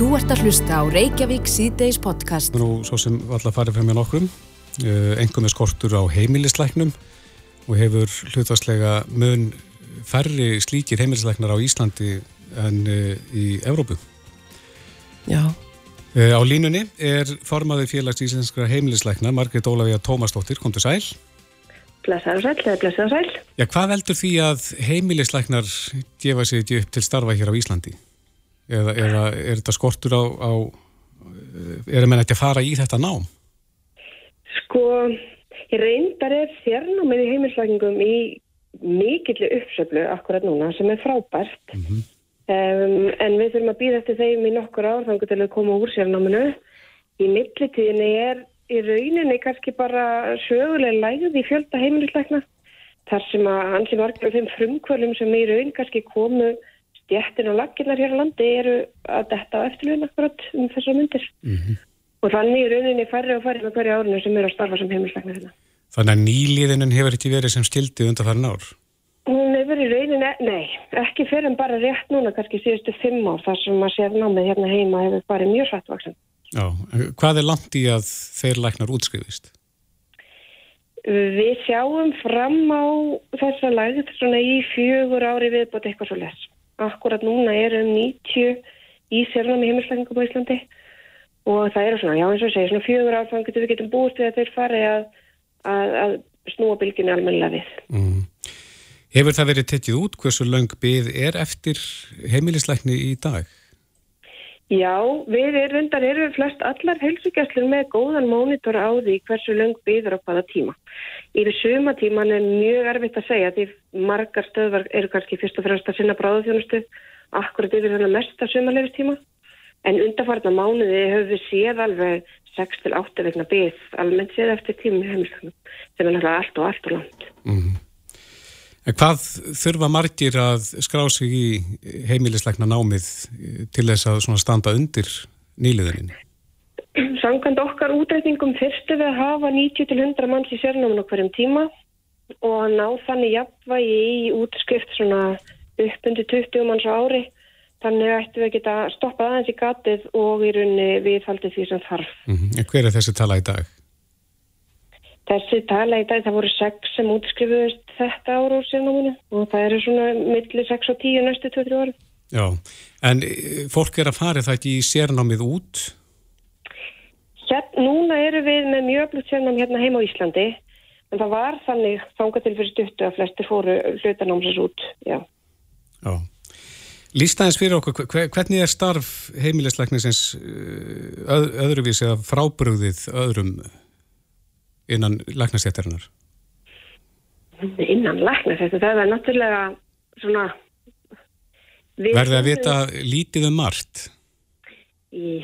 Þú ert að hlusta á Reykjavík síðdeis podcast. Nú, svo sem alltaf farið frem hjá nokkrum, engum er skortur á heimilisleiknum og hefur hlutvarslega mun færri slíkir heimilisleiknar á Íslandi en uh, í Evrópu. Já. Uh, á línunni er formaði félags íslenskra heimilisleikna, Margrét Ólafíða Tómasdóttir, kom til sæl. Blessaður sæl, eða blessaður sæl. Já, hvað veldur því að heimilisleiknar gefa sér ekki upp til starfa hér á Íslandi? Eða, eða er þetta skortur á, á er það menn ekki að fara í þetta nám? Sko, ég reyndar er þérnámið í heimilslækningum í mikilli uppsöflu akkurat núna sem er frábært mm -hmm. um, en við þurfum að býða eftir þeim í nokkur ár þannig til að koma úr sérnáminu í millitíðinni er í rauninni kannski bara sögulega lægð í fjölda heimilislækna þar sem að hans er margir af þeim frumkvölum sem í raun kannski komu stjættin og laginnar hér á landi eru að detta á eftirlun akkurat um þessar myndir mm -hmm. og þannig í rauninni færri og færri með hverju árinu sem eru að starfa sem heimilislækna hérna. Þannig að nýliðinin hefur ekki verið sem skildi undan þar nár? Hún hefur í rauninni, nei, ekki fyrir en bara rétt núna kannski síðustu fimm ár þar sem að séð námið hérna heima hefur bara mjög svættvaksan Já, hvað er langt í að þeir læknar útskrifist? Við sjáum fram á þessa lægð svona í fjögur ári viðbót eitthvað svo les. Akkurat núna er um 90 í sérnum í heimilslækningum á Íslandi og það eru svona, já eins og segja, svona fjögur að við getum búist við að þeir fari að, að, að snúa bylginu almennilega við. Mm. Hefur það verið tettið út hversu lang byggð er eftir heimilislækni í dag? Já, við erum erum flest allar heilsugjastlur með góðan mónitor á því hversu löng byður á hvaða tíma. Yfir sumatíman er mjög erfitt að segja því margar stöðvar eru kannski fyrst og fremst að sinna bráðaþjónustu akkurat yfir þennan mesta sumarleifistíma en undarfarna mánuði höfum við séð alveg 6-8 vegna byð almennt séð eftir tími heimilstöðum sem er náttúrulega allt og allt og langt. Mm -hmm. En hvað þurfa margir að skrá sig í heimilisleikna námið til þess að standa undir nýliðuninni? Samkvæmt okkar útrætingum fyrstu við að hafa 90-100 manns í sérnáminu hverjum tíma og ná þannig jafnvægi í útskrift svona uppundi 20 manns á ári þannig ættum við að geta stoppað aðeins í gatið og í raunni viðhaldið því sem þarf. Mm -hmm. Hver er þessi tala í dag? Þessi tala í dag, það voru sex sem útskrifuðist þetta ára úr sérnáminu og það eru svona millir 6 og 10 næstu 2-3 ára. Já, en fólk er að fara það ekki í sérnámið út? Hérna, núna eru við með mjög öflugt sérnám hérna heima á Íslandi, en það var þannig þánga til fyrir stuttu að flestir fóru hlutanámsins út, já. Já. Lýstaðins fyrir okkur, hvernig er starf heimilisleiknisins öð, öðruvísi eða frábröðið öðrum innan læknastjættarinnar? Innan læknastjættarinnar, það er náttúrulega svona... Verði að vita lítið um margt? Í,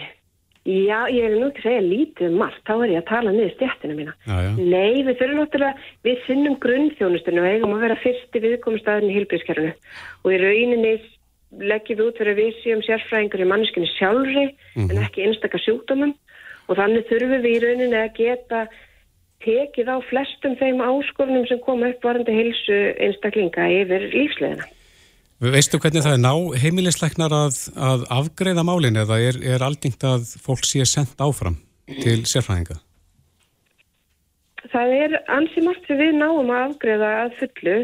já, ég vil nú ekki segja lítið um margt, þá er ég að tala niður stjættina mína. Já, já. Nei, við þurfum náttúrulega, við sinnum grunnþjónustunum og eigum að vera fyrsti viðkomastæðin í hilbískerfunu og í rauninni leggjum við út fyrir við séum sérfræðingur í manneskinni sjálfri mm -hmm. en ekki einstakar sjúkdómum og þannig þurfum við í rauninni að geta tekið á flestum þeim áskorunum sem koma upp varandi heilsu einstaklinga yfir lífsleðina. Veistu hvernig það er ná heimilisleiknar að, að afgreða málinn eða er, er aldingt að fólk sé sendt áfram til sérfræðinga? Það er ansi margt sem við náum að afgreða að fullu.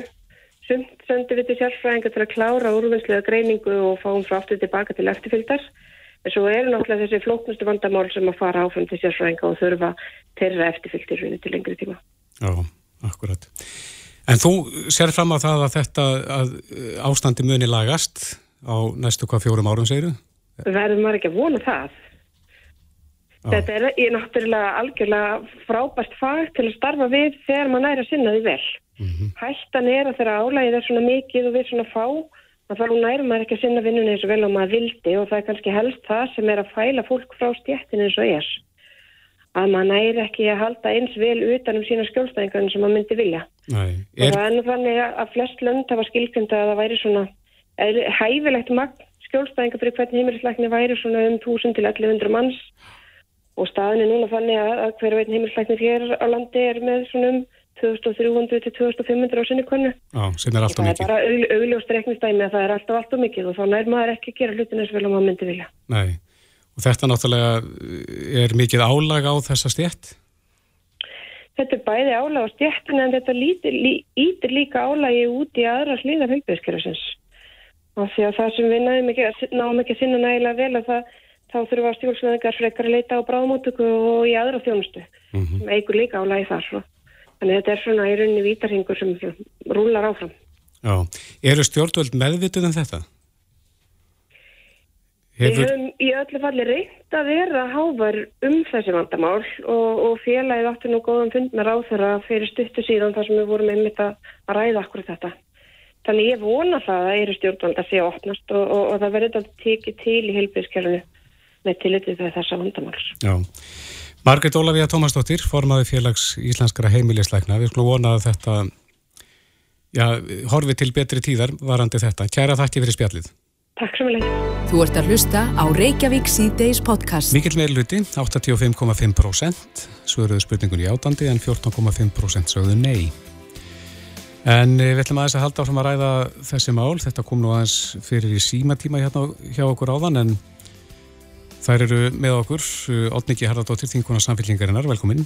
Sumt sendir við til sérfræðinga til að klára úrvinnslega greiningu og fáum frá aftur tilbaka til eftirfylgdar. Svo eru náttúrulega þessi flóknustu vandamál sem að fara áfram til sérfræðinga og þurfa þeirra eftirfylgtir til lengri tíma. Já, akkurat. En þú sér fram á það að þetta að ástandi muni lagast á næstu hvað fjórum árum segiru? Verður maður ekki að vona það? Já. Þetta er, er náttúrulega algjörlega frábært fag til að starfa við þegar maður næra sinna því vel. Mm -hmm. Hættan er að þeirra álægið er svona mikið og við svona fá að þá nærum maður ekki að sinna vinnunni eins og vel og maður vildi og það er kannski helst það sem er að fæla fólk frá stjættinu eins og er. Að maður næri ekki að halda eins vel utanum sína skjólstæðingar og maður myndi vilja. Nei, er... og það er nú þannig að flest lönd hafa skilkjönda að það væri svona hæfilegt magn skjólstæðingar fyrir hvern heimilisleikni væri svona um 1000 til 1100 manns. Og staðin er núna þannig að hver veitin heimilisleikni hér á landi er með svona um 2300 til 2500 á sinni konu. Já, sem er alltaf mikið. Það er bara augl, augljóst reiknistæmi að það er alltaf alltaf mikið og þá nær maður ekki að gera hlutin eins vel og maður myndi vilja. Nei, og þetta náttúrulega er mikið álag á þessa stjætt? Þetta er bæði álag á stjættin en þetta lítir, lí, ítir líka álagi út í aðra hlýðar heilbjörnskerfisins og því að það sem við náðum ekki, náðum ekki sinna nægilega vel að það þá þurfum við að stjórnsleðingar frekar að leita á bráðmótöku og í aðra þjónustu mm -hmm. sem eigur líka álagi þar svo. Þannig að þetta er svona í rauninni vítarhingur sem rúlar áfram. Já, eru stjórnvöld meðvituð um þetta? Hefur... Við höfum í öllu falli reynd að vera hávar um þessi vandamál og, og félagið áttu nú góðan fund með ráþara fyrir stuttu síðan þar sem við vorum einmitt að ræða akkur þetta. Þannig ég vona það að eru stjórnvöld að sé að opnast og, og, og það verður þetta tekið til í heilbíðskerfunu með tillitið þegar þessa vandamáls. Já. Margrit Ólafíða Tómasdóttir, formaði félags íslenskara heimilisleikna. Við skulum vona að þetta já, horfi til betri tíðar varandi þetta. Kæra þakki fyrir spjallið. Takk svo mjög. Þú ert að hlusta á Reykjavík C-Days podcast. Mikið meir luti, 85,5%. Svöruðu spurningun í átandi en 14,5% sögðu nei. En eh, við ætlum aðeins að halda áfram að ræða þessi mál. Þetta kom nú aðeins fyrir í símatíma hérna hjá okkur áðan en þær eru með okkur. Ótniki Harðardóttir, þinguna samfélkingarinnar, velkomin.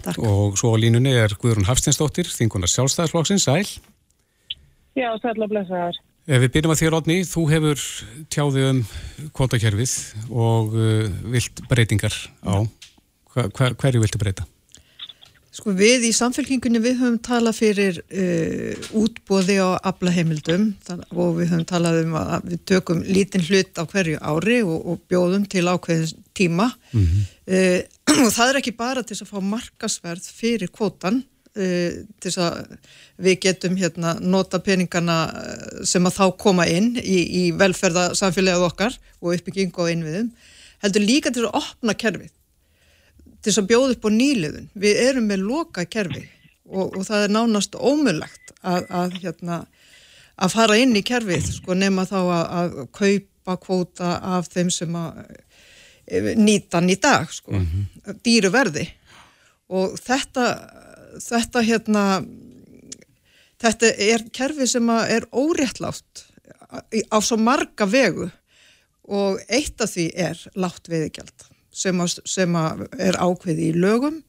Takk. Og svo á línunni er Guðrún Hafstinsdóttir, þinguna sjálfstæðisflokksins, sæl. Já, sæl og blessaður. Ef við byrjum að þér, Ótni, þú hefur tjáðið um kvotakerfið og uh, vilt breytingar á. Hva, hver, hverju viltu breyta? Sko við í samfélkingunni við höfum talað fyrir uh, útbóði á aflaheimildum. Og við höfum talað um að við tökum lítinn hlut á hverju ári og, og bjóðum til ákveðin tíma. Mm -hmm. uh, og það er ekki bara til að fá markasverð fyrir kvotan uh, til að við getum hérna nota peningana sem að þá koma inn í, í velferðarsamfélagið okkar og uppbyggingu á innviðum heldur líka til að opna kerfið til þess að bjóða upp á nýliðun. Við erum með loka kerfi og, og það er nánast ómulagt að, að, hérna, að fara inn í kerfið sko, nema þá að, að kaupa kvóta af þeim sem að e, nýta hann í dag, sko, mm -hmm. dýru verði og þetta, þetta, hérna, þetta er kerfi sem er óréttlátt á svo marga vegu og eitt af því er látt veðigjald sem, að, sem að er ákveði í lögum.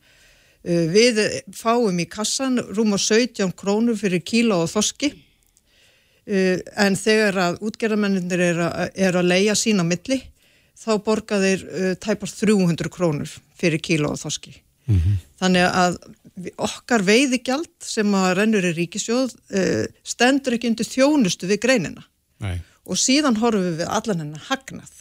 Uh, við fáum í kassan rúma 17 krónur fyrir kíla og þoski uh, en þegar að útgerðarmenninir er, er að leia sína milli þá borga þeir uh, tæpar 300 krónur fyrir kíla og þoski. Mm -hmm. Þannig að okkar veiðigjald sem að rennur í ríkisjóð stendur ekki undir þjónustu við greinina Nei. og síðan horfum við allan hennar hagnað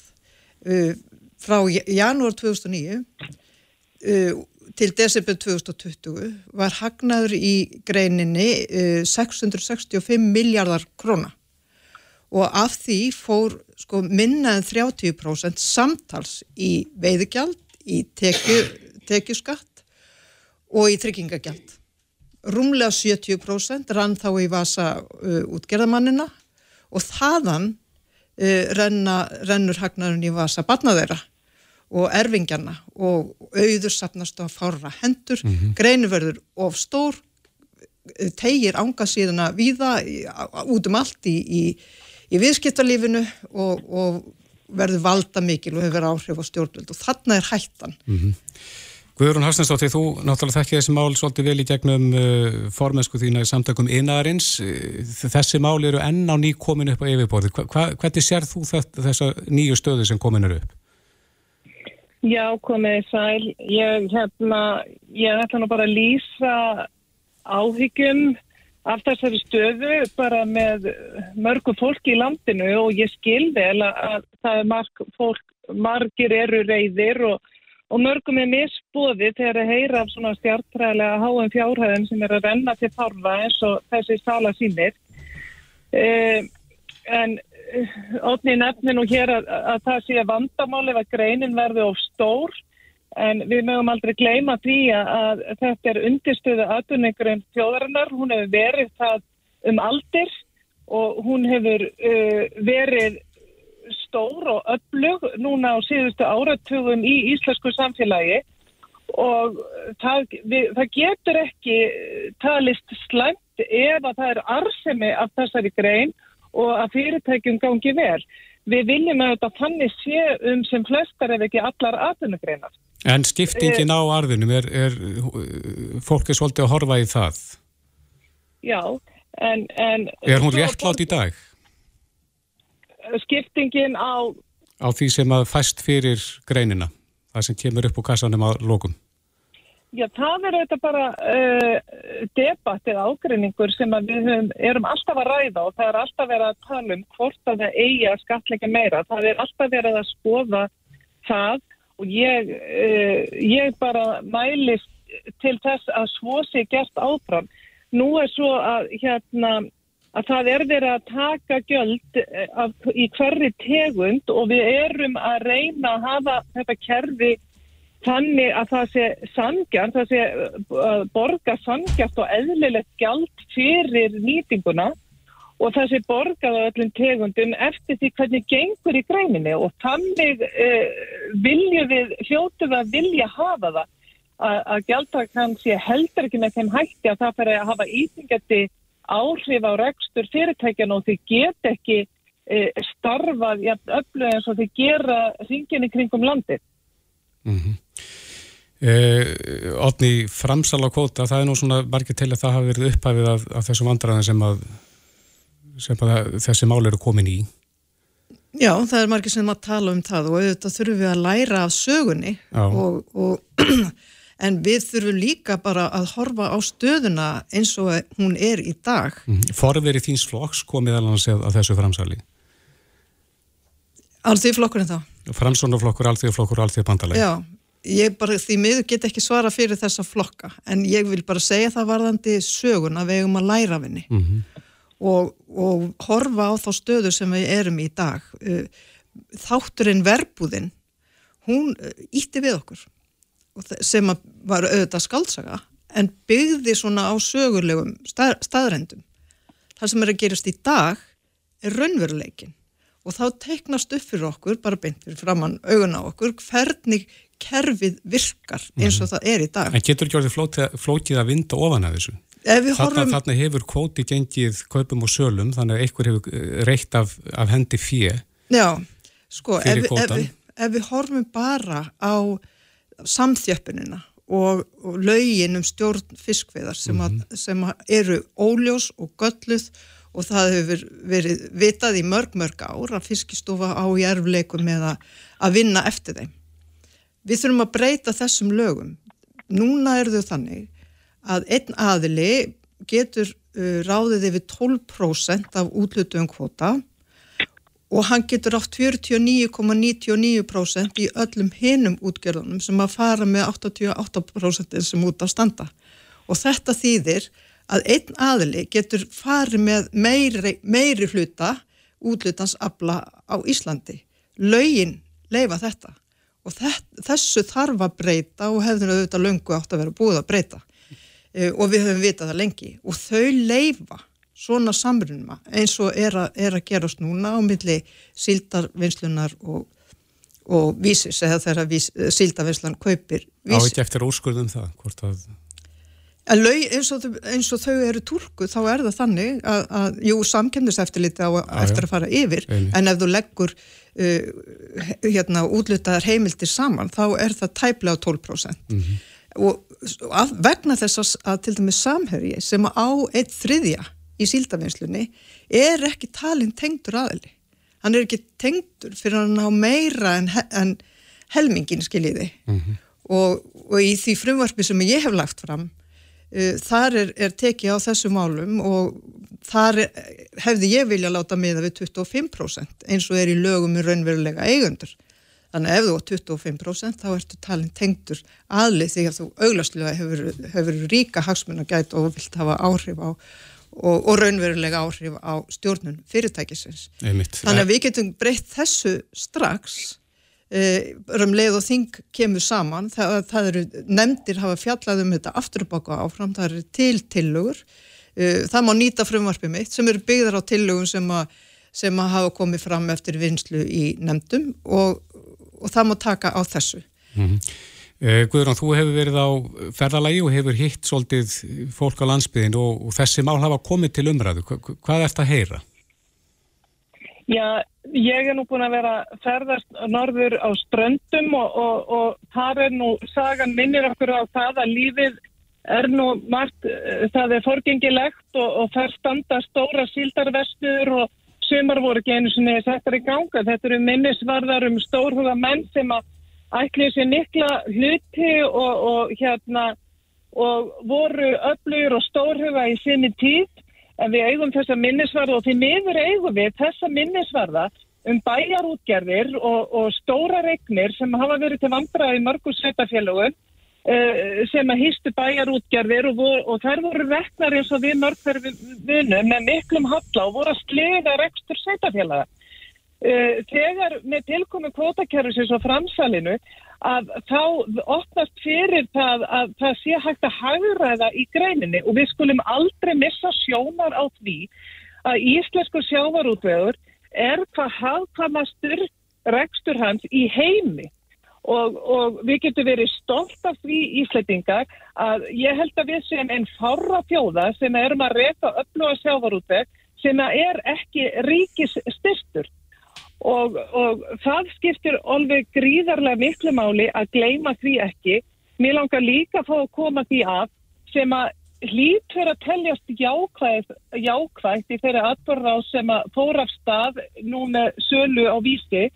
frá janúar 2009 uh, til desember 2020 var hagnaður í greininni uh, 665 miljardar króna og af því fór sko, minna en 30% samtals í veiðugjald, í tekju, tekjuskatt og í tryggingagjald. Rúmlega 70% rann þá í vasa uh, útgerðamannina og þaðan uh, renna, rennur hagnaðurinn í vasa barnaðeira og erfingjana og auður sapnast á fára hendur, mm -hmm. greinu of stór, tegir ánga síðan að víða út um allt í, í, í viðskiptarlífinu og, og verður valda mikil og hefur áhrif á stjórnvöld og þarna er hættan. Mm -hmm. Guðrún Hafsnesdóttir, þú náttúrulega þekkið þessi mál svolítið vel í gegnum uh, formensku þína í samtökum innarins. Uh, þessi mál eru enn á ný komin upp á yfirborði. Hva, hvernig sér þú þessa nýju stöðu sem komin eru upp? Já, komið sæl. Ég, hérna, ég ætla nú bara að lýsa áhyggjum af þessari stöðu bara með mörgu fólki í landinu og ég skil vel að það er marg fólk, margir eru reyðir og, og mörgum er misbúði þegar að heyra af svona stjartræðilega háum fjárhæðum sem er að renna til farfa eins og þessi sala sínir. Eh, en Ótni nefnir nú hér að, að það sé vandamáli að greinin verði of stór en við mögum aldrei gleyma því að, að þetta er undirstöðu aðunningurum þjóðarinnar. Hún hefur verið það um aldir og hún hefur uh, verið stór og öflug núna á síðustu áratugum í íslensku samfélagi og það, við, það getur ekki talist slæmt ef að það er arsemi af þessari grein og að fyrirtækjum gangi vel. við viljum auðvitað þannig sé um sem flestar ef ekki allar atvinnugreinar. En skiptingin á arðinum, er, er fólk er svolítið að horfa í það? Já, en... en er hún réttlátt í dag? Skiptingin á... Á því sem að fæst fyrir greinina, það sem kemur upp á kassanum á lókum. Já, það er auðvitað bara uh, debatt eða ágreiningur sem við höfum, erum alltaf að ræða og það er alltaf verið að tala um hvort að það eigi að skatleika meira. Það er alltaf verið að skoða það og ég, uh, ég bara mælist til þess að svo sé gert áfram. Nú er svo að, hérna, að það er verið að taka göld eh, af, í hverri tegund og við erum að reyna að hafa þetta kerfi þannig að það sé sangjart, það sé uh, borga sangjart og eðlilegt gjald fyrir nýtinguna og það sé borgað á öllum tegundum eftir því hvernig gengur í græninni og þannig uh, viljum við, hljótu við að vilja hafa það að, að gjaldtakan sé heldur ekki með þeim hætti að það fyrir að hafa ítingandi áhrif á rekstur fyrirtækjan og því get ekki uh, starfað í öllu eins og því gera ringinni kringum landið. Mm -hmm. Eh, Otni, framsal á kvóta, það er nú svona margir til að það hafi verið upphæfið af, af þessum vandraðin sem, að, sem að þessi mál eru komin í. Já, það er margir sem að tala um það og auðvitað þurfum við að læra af sögunni og, og, en við þurfum líka bara að horfa á stöðuna eins og hún er í dag. -hmm. Forverið þíns flokks komið alveg að þessu framsali. Alþjóð flokkurinn þá? Framsónaflokkur, alþjóðflokkur og alþjóðbandalegi. Já, ég bara því miður get ekki svara fyrir þessa flokka en ég vil bara segja það varðandi sögun að við eigum að læra af henni mm -hmm. og, og horfa á þá stöðu sem við erum í dag. Uh, þátturinn verbúðinn, hún ítti uh, við okkur sem var auðvitað skaldsaga en byggði svona á sögurlegum stað, staðrendum. Það sem er að gerast í dag er raunveruleikin og þá teiknast upp fyrir okkur, bara beint fyrir framann augun á okkur, hvernig kerfið virkar eins og mm. það er í dag. En getur ekki orðið flótið að vinda ofan að þessu? Horfum... þarna hefur kvóti gengið kaupum og sölum, þannig að einhver hefur eh, reitt af, af hendi fjö Já, sko, ef, ef, ef, ef við horfum bara á samþjöppinina og, og lögin um stjórn fiskveðar sem, mm -hmm. að, sem að eru óljós og gölluð og það hefur verið vitað í mörg mörg ár að fiskistofa á í erfleikum með að vinna eftir þeim. Við þurfum að breyta þessum lögum. Núna er þau þannig að einn aðili getur uh, ráðið yfir 12% af útlutum kvota og hann getur átt 49,99% í öllum hinum útgjörðunum sem að fara með 88% sem út af standa. Og þetta þýðir að einn aðli getur farið með meiri, meiri hluta útlutans afla á Íslandi. Laugin leifa þetta og þessu þarf að breyta og hefður auðvitað löngu átt að vera búið að breyta e, og við höfum vitað það lengi og þau leifa svona samrunma eins og er að, er að gerast núna á milli síldarvinslunar og, og vísis eða þegar síldarvinslan kaupir vísis. Á ekki eftir úrskurðum það, hvort að En lög, eins, og, eins og þau eru tólku þá er það þannig að, að jú, samkemniseftiliti á að eftir að fara yfir Einu. en ef þú leggur uh, hérna útlutaðar heimildir saman þá er það tæplega 12% mm -hmm. og að, vegna þess að, að til dæmis samherji sem á eitt þriðja í síldavinslunni er ekki talin tengdur aðli hann er ekki tengdur fyrir hann á meira en, en helmingin skiljiði mm -hmm. og, og í því frumvarfi sem ég hef lagt fram þar er, er tekið á þessu málum og þar hefði ég vilja láta miða við 25% eins og er í lögum með raunverulega eigundur. Þannig að ef þú er 25% þá ertu talin tengdur aðlið því að þú auglastlega hefur, hefur ríka hagsmun að gæta og vilt hafa áhrif á og, og raunverulega áhrif á stjórnun fyrirtækisins. Einmitt. Þannig að við getum breytt þessu strax um leið og þing kemur saman það, það eru nefndir hafa fjallað um þetta afturubaka áfram, það eru til tillögur uh, það má nýta frumvarpið mitt sem eru byggðar á tillögum sem að, sem að hafa komið fram eftir vinslu í nefndum og, og það má taka á þessu mm -hmm. Guðrán, þú hefur verið á ferðalagi og hefur hitt svolítið fólk á landsbyðin og, og þessi mál hafa komið til umræðu. Hvað er þetta að heyra? Já, ég er nú búin að vera ferðast norður á ströndum og, og, og það er nú, sagan minnir okkur á það að lífið er nú margt, eh, það er forgengilegt og, og það standa stóra síldarvestur og sumar voru ekki einu sinni settar í ganga. Þetta eru minnisvarðar um stórhuga menn sem að ætlið sér mikla hluti og hérna og voru öflugur og stórhuga í sinni tíð en við eigum þessa minnisvarða og því miður eigum við þessa minnisvarða um bæjarútgerðir og, og stóra regnir sem hafa verið til vandraði mörgur sveitafélögum uh, sem að hýstu bæjarútgerðir og, og þær voru reknar eins og við mörgur vinum með miklum halla og voru að sliða rekstur sveitafélaga. Uh, þegar með tilkomi kvotakerfisins og framsalinu að þá opnast fyrir það að það sé hægt að hagraða í greininni og við skulum aldrei missa sjónar á því að íslensku sjávarútveður er hvað hafðkamastur rekstur hans í heimi. Og, og við getum verið stolt af því íslettingar að ég held að við sem einn fára fjóða sem erum að reyta öllu að sjávarútveg sem er ekki ríkis styrstur og, og það skiptir alveg gríðarlega miklu máli að gleima því ekki. Mér langar líka að fá að koma því af sem að hlýtur að teljast jákvæð, jákvæð í þeirri atborða sem að fóra af stað nú með sölu á vísi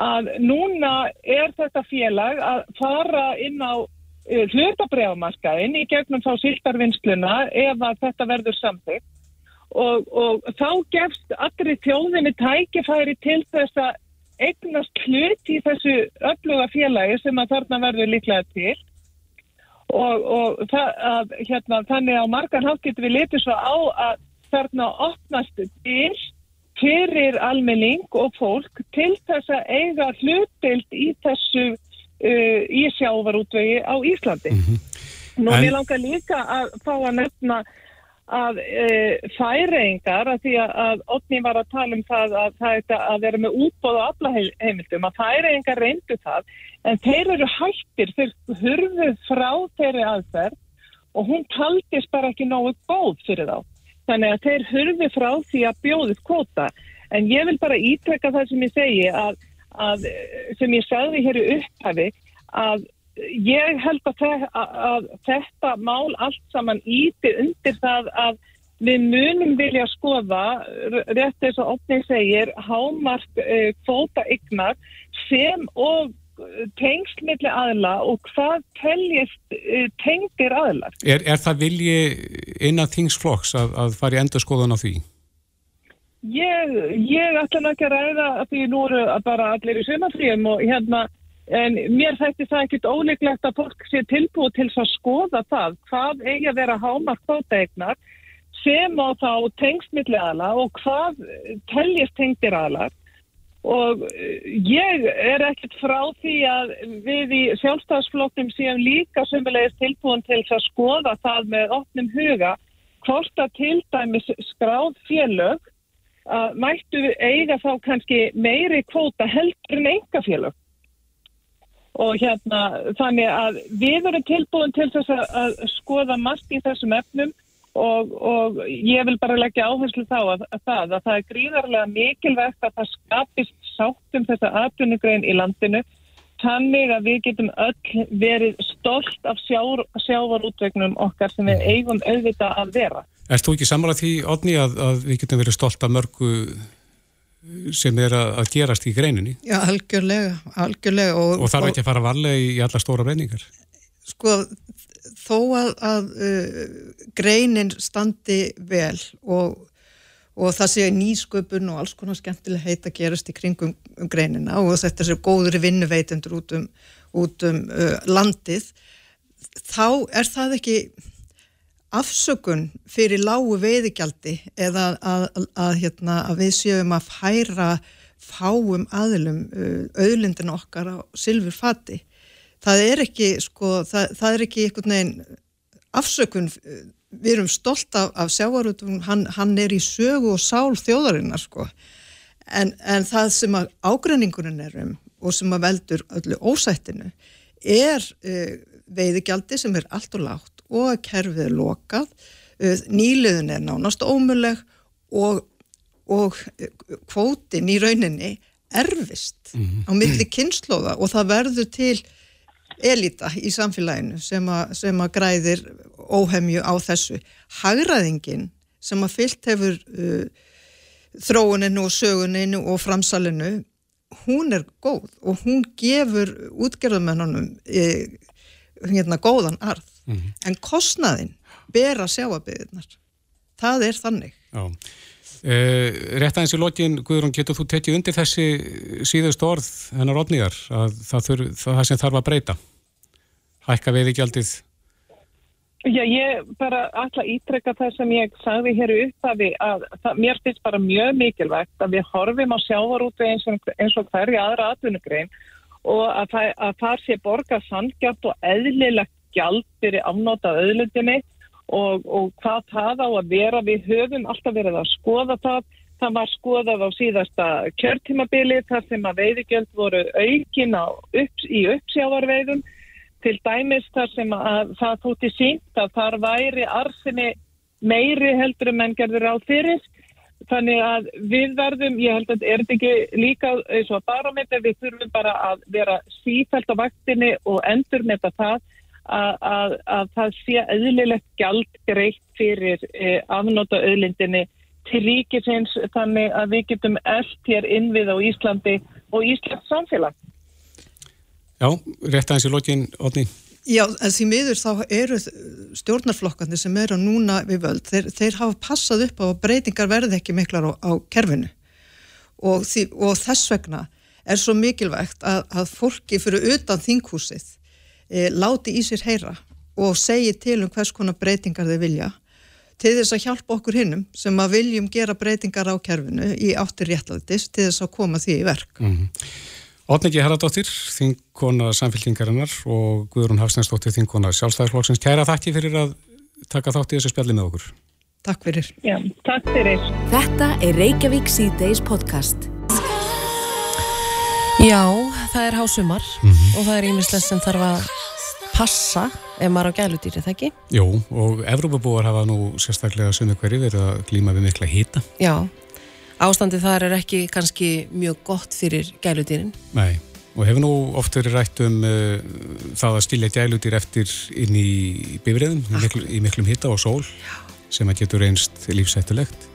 að núna er þetta félag að fara inn á uh, hlutabrjámarkaðin í gegnum þá sildarvinnsluna ef að þetta verður samþyggt og, og þá gefst allri þjóðinni tækifæri til þess að eignast hlut í þessu öfluga félagi sem að þarna verður líklega til og, og það, að, hérna, þannig á margan hátt getur við litið svo á að þarna opnast til fyrir almenning og fólk til þess að eiga hlutild í þessu uh, í sjávarútvegi á Íslandi. Mm -hmm. Nú en... ég langar líka að fá að nefna að e, færingar að því að Otni var að tala um það að það er að vera með útbóð og aflaheimildum að færingar reyndu það en þeir eru hættir þeir hurfuð frá þeirri aðferð og hún taldist bara ekki nógu góð fyrir þá. Þannig að þeir hurfuð frá því að bjóðið kvota en ég vil bara ítrekka það sem ég segi að, að sem ég sagði hér í upphæfi að ég held að, að, að þetta mál allt saman íti undir það að við munum vilja skoða, rétt þess að opnið segir, hámark uh, kvóta ygnar sem og tengsmilli aðla og hvað teljist uh, tengir aðlar. Er, er það vilji innan þingsflokks að, að fara í endur skoðan á því? Ég, ég ætla ekki að ræða að því nú eru bara allir í sömafríum og hérna En mér þætti það ekkit óleiklegt að fólk sé tilbúið til að skoða það hvað eigi að vera hámark þóttegnar sem á þá tengsmiðli aðla og hvað teljist tengdir aðla. Og eh, ég er ekkit frá því að við í sjálfstafsfloknum séum líka sömulegist tilbúin til að skoða það með opnum huga hvort að til dæmis skráð félög að mættu eiga þá kannski meiri kvóta heldur en enga félög og hérna þannig að við erum tilbúin til þess að, að skoða margt í þessum efnum og, og ég vil bara leggja áherslu þá að, að, það, að það er gríðarlega mikilvægt að það skapist sáttum þessa atvinnugrein í landinu þannig að við getum öll verið stolt af sjár, sjávarútvegnum okkar sem við eigum auðvitað að vera. Erst þú ekki samanlega því, Odni, að, að við getum verið stolt af mörgu sem er að gerast í greininni. Já, algjörlega, algjörlega. Og, og þarf ekki að fara varlega í alla stóra breyningar? Sko, þó að, að uh, greinin standi vel og, og það sé nýsköpun og alls konar skemmtileg heit að gerast í kringum um greinina og þetta sé góður vinnuveitundur út um, út um uh, landið, þá er það ekki afsökun fyrir lágu veiðigjaldi eða að, að, að, hérna, að við séum að færa fáum aðlum uh, auðlindin okkar á sylfurfati. Það er ekki, sko, það, það er ekki einhvern veginn afsökun, við erum stolt af, af sjávarutum, hann, hann er í sögu og sál þjóðarinnar, sko. En, en það sem að ágreiningurinn er um og sem að veldur öllu ósættinu er uh, veiðigjaldi sem er allt og lágt og að kerfið er lokað, uh, nýliðin er nánast ómuleg og og kvótin í rauninni erfist á milli kynnslóða og það verður til elita í samfélaginu sem, a, sem að græðir óhemju á þessu. Hagraðingin sem að fyllt hefur uh, þróuninu og söguninu og framsalinu, hún er góð og hún gefur útgerðumennunum e, hérna góðan arð. En kostnaðin ber að sjáabiðirnar. Það er þannig. Já. Uh, rétt aðeins í lokin, Guðrún, getur þú tekið undir þessi síðust orð hennar odnýjar að það, þur, það sem þarf að breyta? Hækka veiðigjaldið? Já, ég bara alltaf ítrekka það sem ég sagði hér upphafi að það, mér finnst bara mjög mikilvægt að við horfum á sjávarútu eins og, eins og hverja aðra atvinnugrein og að það, að það sé borga sandgjart og eðlilegt gjald fyrir afnóta auðlundinni og, og hvað það á að vera. Við höfum alltaf verið að skoða það. Það var skoðað á síðasta kjörtímabili þar sem að veiðigjöld voru aukin upp, í uppsjávarveiðum til dæmis þar sem að það þútti sínt að þar væri arsinni meiri heldur en menn gerður á fyrir. Þannig að við verðum, ég held að er þetta ekki líka eins og að barometer, við þurfum bara að vera sífælt á vaktinni og endur með það að, að, að það sé eðlilegt gjald greitt fyrir eh, afnóta auðlindinni til ríkisins þannig að við getum eld hér innvið á Íslandi og Íslands samfélag. Já, rétt aðeins í lokin, Odni. Já, en því miður þá eru stjórnarflokkandi sem eru núna við völd, þeir, þeir hafa passað upp á að breytingar verði ekki miklar á, á kerfinu og, því, og þess vegna er svo mikilvægt að, að fólki fyrir utan þinghúsið e, láti í sér heyra og segi til um hvers konar breytingar þeir vilja til þess að hjálpa okkur hinnum sem að viljum gera breytingar á kerfinu í áttir réttlætis til þess að koma því í verk. Mm -hmm. Otniki Herradóttir, þingkona samfélkingarinnar og Guðrún Hafsnæsdóttir, þingkona sjálfstæðarflokksins. Kæra þakki fyrir að taka þátt í þessu spjalli með okkur. Takk fyrir. Já, takk fyrir. Þetta er Reykjavík C-Days podcast. Já, það er hásumar mm -hmm. og það er ímislega sem þarf að passa ef maður á gæludýri, það ekki? Jú, og Evrópabúar hafa nú sérstaklega sunnu hverju verið að glíma við mikla hýta. Já, ástandi þar er ekki kannski mjög gott fyrir gæludýrin. Nei, og hefur nú oft verið rætt um uh, það að stilja gæludýr eftir inn í bifriðum, í, miklu, í miklum hitta og sól, Já. sem að getur einst lífsættulegt.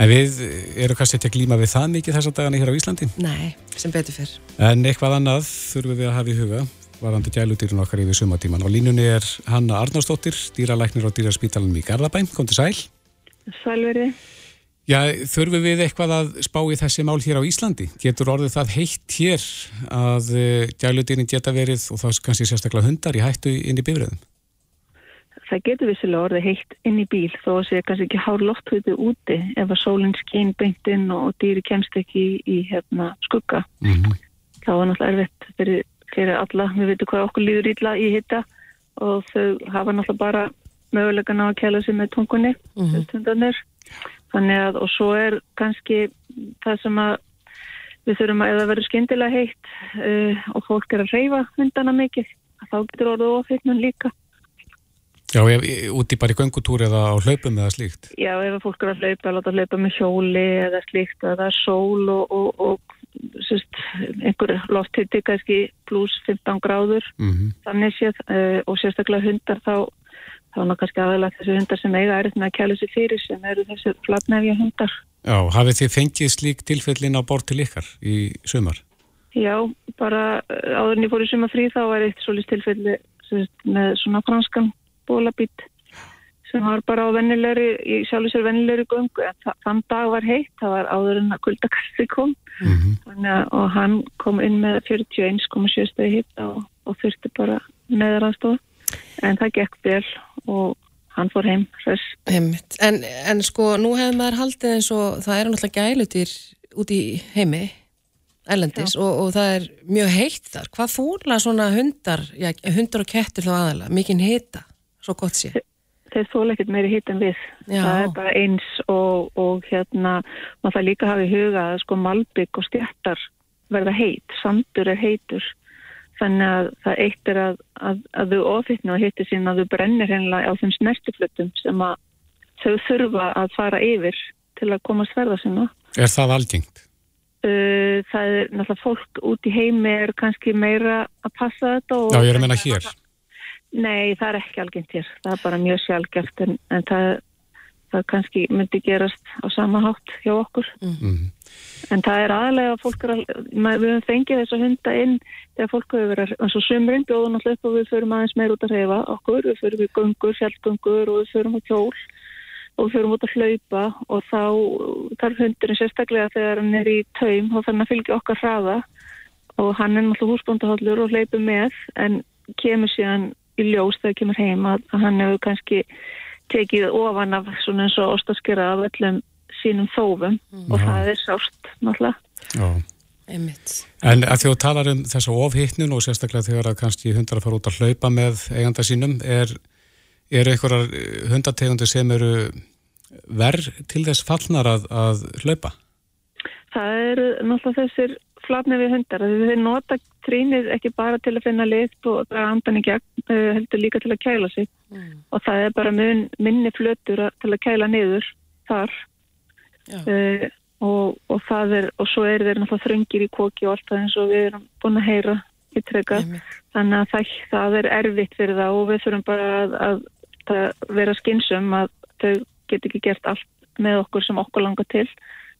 En við erum kannski ekki að glíma við það mikið þessa dagana hér á Íslandi. Nei, sem betur fyrr. En eitthvað annað þurfum við að hafa í huga, varandi gæludýrin okkar yfir sumatíman. Og línunni er Hanna Arnársdóttir, dýralæknir á dýraspítalunum í Garðabæn. Kom til sæl. Sælverið. Já, þurfum við eitthvað að spá í þessi mál hér á Íslandi? Getur orðið það heitt hér að gæludýrin geta verið og þá kannski sérstaklega hundar í hættu inn í bifröðum? Það getur vissilega orðið heitt inn í bíl þó að sé kannski ekki hár lofthauðu úti ef að sólinn skinn beint inn og dýri kemst ekki í, í hérna, skugga. Mm -hmm. Þá er náttúrulega erfitt fyrir, fyrir alla. Við veitum hvað okkur líður ítla í hitta og þau hafa náttúrulega bara mögulegan á að kæla sig með tungunni, mm -hmm. Þannig að, og svo er kannski það sem að við þurfum að eða verður skindilega heitt uh, og fólk er að reyfa hundana mikið, þá getur orðið ofitnum líka. Já, ef, úti bara í göngutúri eða á hlaupum eða slíkt? Já, ef fólk er að hlaupa, láta hlaupa með hjóli eða slíkt, eða það er sól og, og, og sérst, einhver lofthitti kannski pluss 15 gráður, mm -hmm. þannig séð, uh, og sérstaklega hundar þá þá er kannski aðalega þessi hundar sem eiga er með að kæla sér fyrir sem eru þessi flatnefja hundar. Já, hafið þið fengið slík tilfellin á bort til ykkar í sömar? Já, bara eh, áður en ég fór í sömarfrí þá var eitt svolítið tilfelli með svona franskan bólabít sem var bara á vennilegri, í sjálfur sér vennilegri gungu en þann dag var heitt, það var áður en að kuldakasti kom. Mm -hmm. Þannig, og hann kom inn með 41,7 stegi hitt og, og þurfti bara meðraðstofa en það gekk vel og hann fór heim en, en sko, nú hefur maður haldið eins og það eru náttúrulega gælutir út í heimi ellendis og, og það er mjög heitt þar. Hvað fórla svona hundar já, hundar og kettir þá aðalega, mikinn hita? Svo gott sé þeir þóla ekkert meiri hitt en við já. það er bara eins og, og hérna maður það líka hafi huga að sko malbygg og stjættar verða heit, sandur er heitur Þannig að það eitt er að, að, að þau ofitna og hittir sín að þau brennir hennilega á þeim snertiflutum sem að þau þurfa að fara yfir til að komast ferða sinna. Er það algengt? Uh, það er náttúrulega fólk út í heimi er kannski meira að passa þetta. Já, ég er að menna hér. Nei, það er ekki algengt hér. Það er bara mjög sjálfgeft en, en það, það kannski myndi gerast á sama hátt hjá okkur. Mm. En það er aðalega að fólk er að, við höfum fengið þess að hunda inn þegar fólk hefur verið, eins og sömurinn bjóðum alltaf upp og við förum aðeins meir út að reyfa okkur, við förum við gungur, fjallgungur og við förum á kjól og við förum út að hlaupa og þá þarf hundurinn sérstaklega þegar hann er í taum og þannig að fylgja okkar hraða og hann er náttúrulega húsbóndahallur og hleypur með en kemur síðan í ljós þegar kemur heim að, að hann hefur kannski tekið ofan af svona eins og ostaskera af öllum sínum þófum mm. og það er sást náttúrulega. Já. Einmitt. En að því að tala um þessa ofhittnun og sérstaklega þegar að kannski hundar að fara út að hlaupa með eiganda sínum, er, er einhverjar hundategundir sem eru verð til þess fallnar að, að hlaupa? Það eru náttúrulega þessir flatnið við hundar. Þeir nota trínið ekki bara til að finna lit og draga andan í gegn, heldur líka til að kæla sig mm. og það er bara mun, minni flötur til að kæla niður þar. Uh, og, og það er, og svo er þeir náttúrulega þröngir í koki og allt það eins og við erum búin að heyra í treyka, þannig að það, það er erfitt fyrir það og við þurfum bara að, að, að vera skinsum að þau get ekki gert allt með okkur sem okkur langar til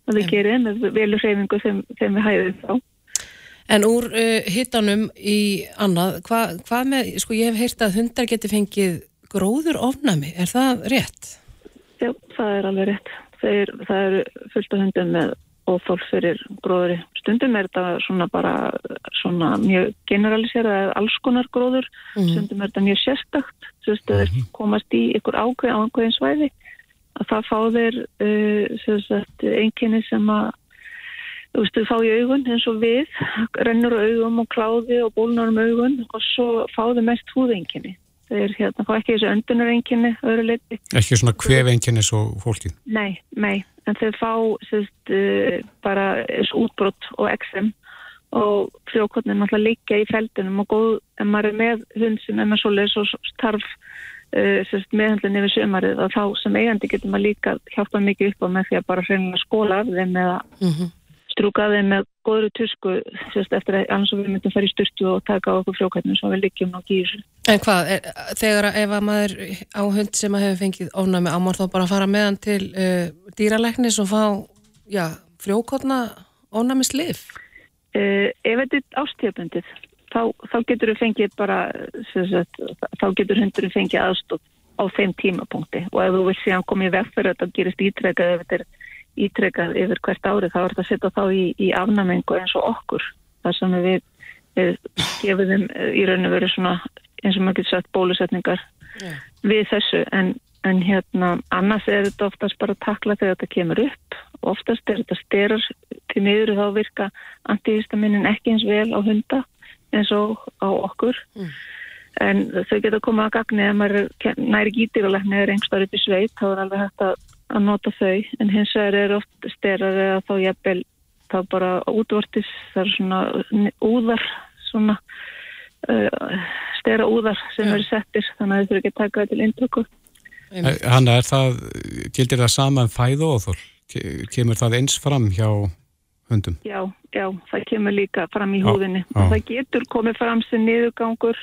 að við gerum með velur hreyfingu þeim, þeim við hæðum þá. En úr uh, hittanum í annað, hvað hva með, sko ég hef heyrt að hundar geti fengið gróður ofnami, er það rétt? Já, það er alveg rétt. Þeir, það eru fullt af hundum með óþól fyrir gróðuri. Stundum er þetta svona bara svona mjög generaliserað alls konar gróður, mm. stundum er þetta mjög sérstakt, þú veist, það er komast í ykkur ákveð á einhverjum svæði að það fá þeir uh, einkenni sem að þú veist, þau fá í augun eins og við, rennur augum og kláði og bólnar um augun og svo fá þau mest húðenginni. Þeir hérna fá ekki þessu öndunarenginni öðru leiti. Ekki svona kvefenginni svo fólkið? Nei, nei, en þau fá sérst, uh, bara þessu útbrott og eksem og frjókotnin náttúrulega líka í feldunum og góð, en maður er með hund sem er með svoleiðis og starf uh, meðhandlinni við sömarið og þá sem eigandi getur maður líka hjálpað mikið upp á með því að bara hreinlega skóla af þeim eða mm -hmm strúkaði með góðru tusku sérst, eftir að annars við myndum fara í styrtu og taka á okkur frjókvætnum sem við liggjum á gísu. En hvað, er, þegar ef að maður á hund sem að hefur fengið ónæmi ámar þá bara fara með hann til uh, dýralæknis og fá já, frjókvætna ónæmis lif? Uh, ef þetta er ástíðabundið þá, þá getur við fengið bara sérst, þá getur hundurinn fengið aðstótt á þeim tímapunkti. Og ef þú vil síðan komið veg fyrir að það gerist ítrekað ef þetta er ítrekað yfir hvert árið þá er þetta að setja þá í, í afnamengu eins og okkur. Þar sem við, við gefum þeim eh, í raun og veru svona eins og maður getur sagt bólusetningar yeah. við þessu. En, en hérna annars er þetta oftast bara að takla þegar þetta kemur upp. Oftast er þetta styrar til miður þá virka antihistaminin ekki eins vel á hunda eins og á okkur mm. en þau geta komað að gagni ef maður næri gítirulegni eða einhverstað upp í sveit þá er alveg hægt að að nota þau en hins vegar er oft styrar eða þá jafnvel þá bara útvortis það er svona úðar svona uh, stera úðar sem ja. eru settir þannig að þau þurfa ekki að taka það til indröku Hanna, er það gildir það saman um fæð og þól? Kemur það eins fram hjá hundum? Já, já, það kemur líka fram í húðinni. það getur komið fram sem niðurgangur.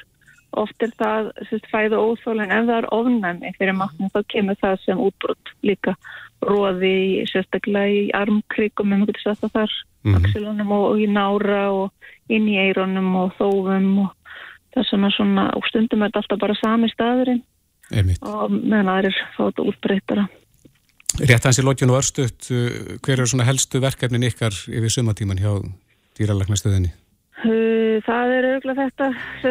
Oft er það sérst, fæða óþól en ef það er ofnæmi fyrir matnum þá kemur það sem útbrott líka. Róði sérstaklega í maður getur sagt það þar mm -hmm. axilunum og, og í nára og inn í eironum og þófum og það sem er svona og stundum er þetta alltaf bara sami staðurinn. Og meðan aðrir fá þetta útbreytara Rétt hans í lókjun og örstuðt hver eru svona helstu verkefnin ykkar yfir sumatíman hjá dýralagnastöðinni? Það er auðvitað þetta,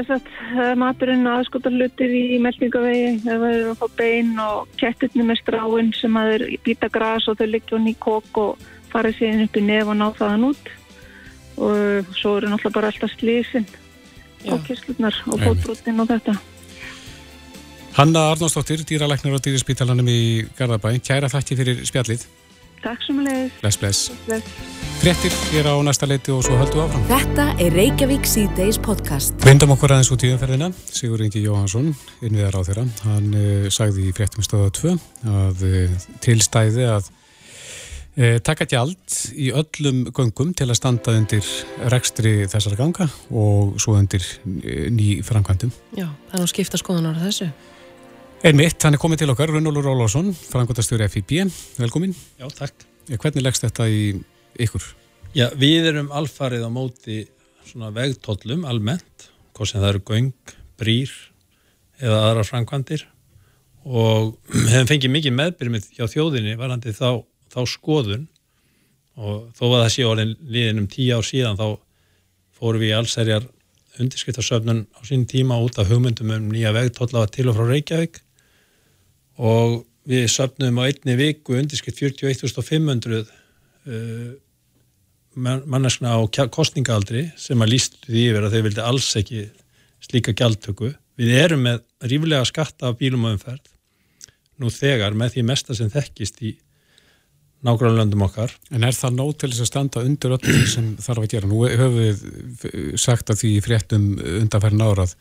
sagt, maturinn aðskotar hlutir í meldingavegi, það er að fá bein og kettirni með stráin sem að þeir býta græs og þau liggja hún í kók og fara síðan upp í nef og ná þaðan út og svo eru náttúrulega bara alltaf slísinn og kesslunar og fótbrotinn og þetta. Hanna Arnósdóttir, dýralæknar á dýrispítalanum í Garðabæ, kæra þakki fyrir spjallið. Takk sem að leiðis. Bless, bless. bless. Frettir er á næsta leiti og svo höldum við áfram. Þetta er Reykjavík C-Days podcast. Vindum okkur aðeins út í umferðina. Sigur Ingi Jóhansson, innviðar á þeirra, hann uh, sagði í frettum stöða 2 að uh, tilstæði að Eh, taka gjald í öllum göngum til að standa undir rekstri þessara ganga og svo undir eh, ný framkvæmdum. Já, það er nú skipta skoðunar þessu. Einmitt, hann er komið til okkar, Runnólur Ólásson, framkvæmdastjóri FIB, velkomin. Já, takk. Eh, hvernig leggst þetta í ykkur? Já, við erum alfarið á móti svona vegtóllum almennt, hvort sem það eru göng, brýr eða aðra framkvæmdir og hefum fengið mikið meðbyrjumið hjá þjóðinni varandi þá þá skoðun og þó að það sé orðin liðin um tíu ár síðan þá fórum við í allsærjar undirskriftarsöfnun á sín tíma út af hugmyndum um nýja vegtóllafa til og frá Reykjavík og við söfnum á einni viku undirskrift 41.500 uh, manneskna á kostningaaldri sem að líst því yfir að þeir vildi alls ekki slíka gjaldtöku. Við erum með ríflega skatta af bílum og umferð nú þegar með því mesta sem þekkist í nákvæmlega löndum okkar. En er það nót til þess að standa undir öllu sem þarf að gera? Nú höfum við sagt að því fréttum undanferðin árað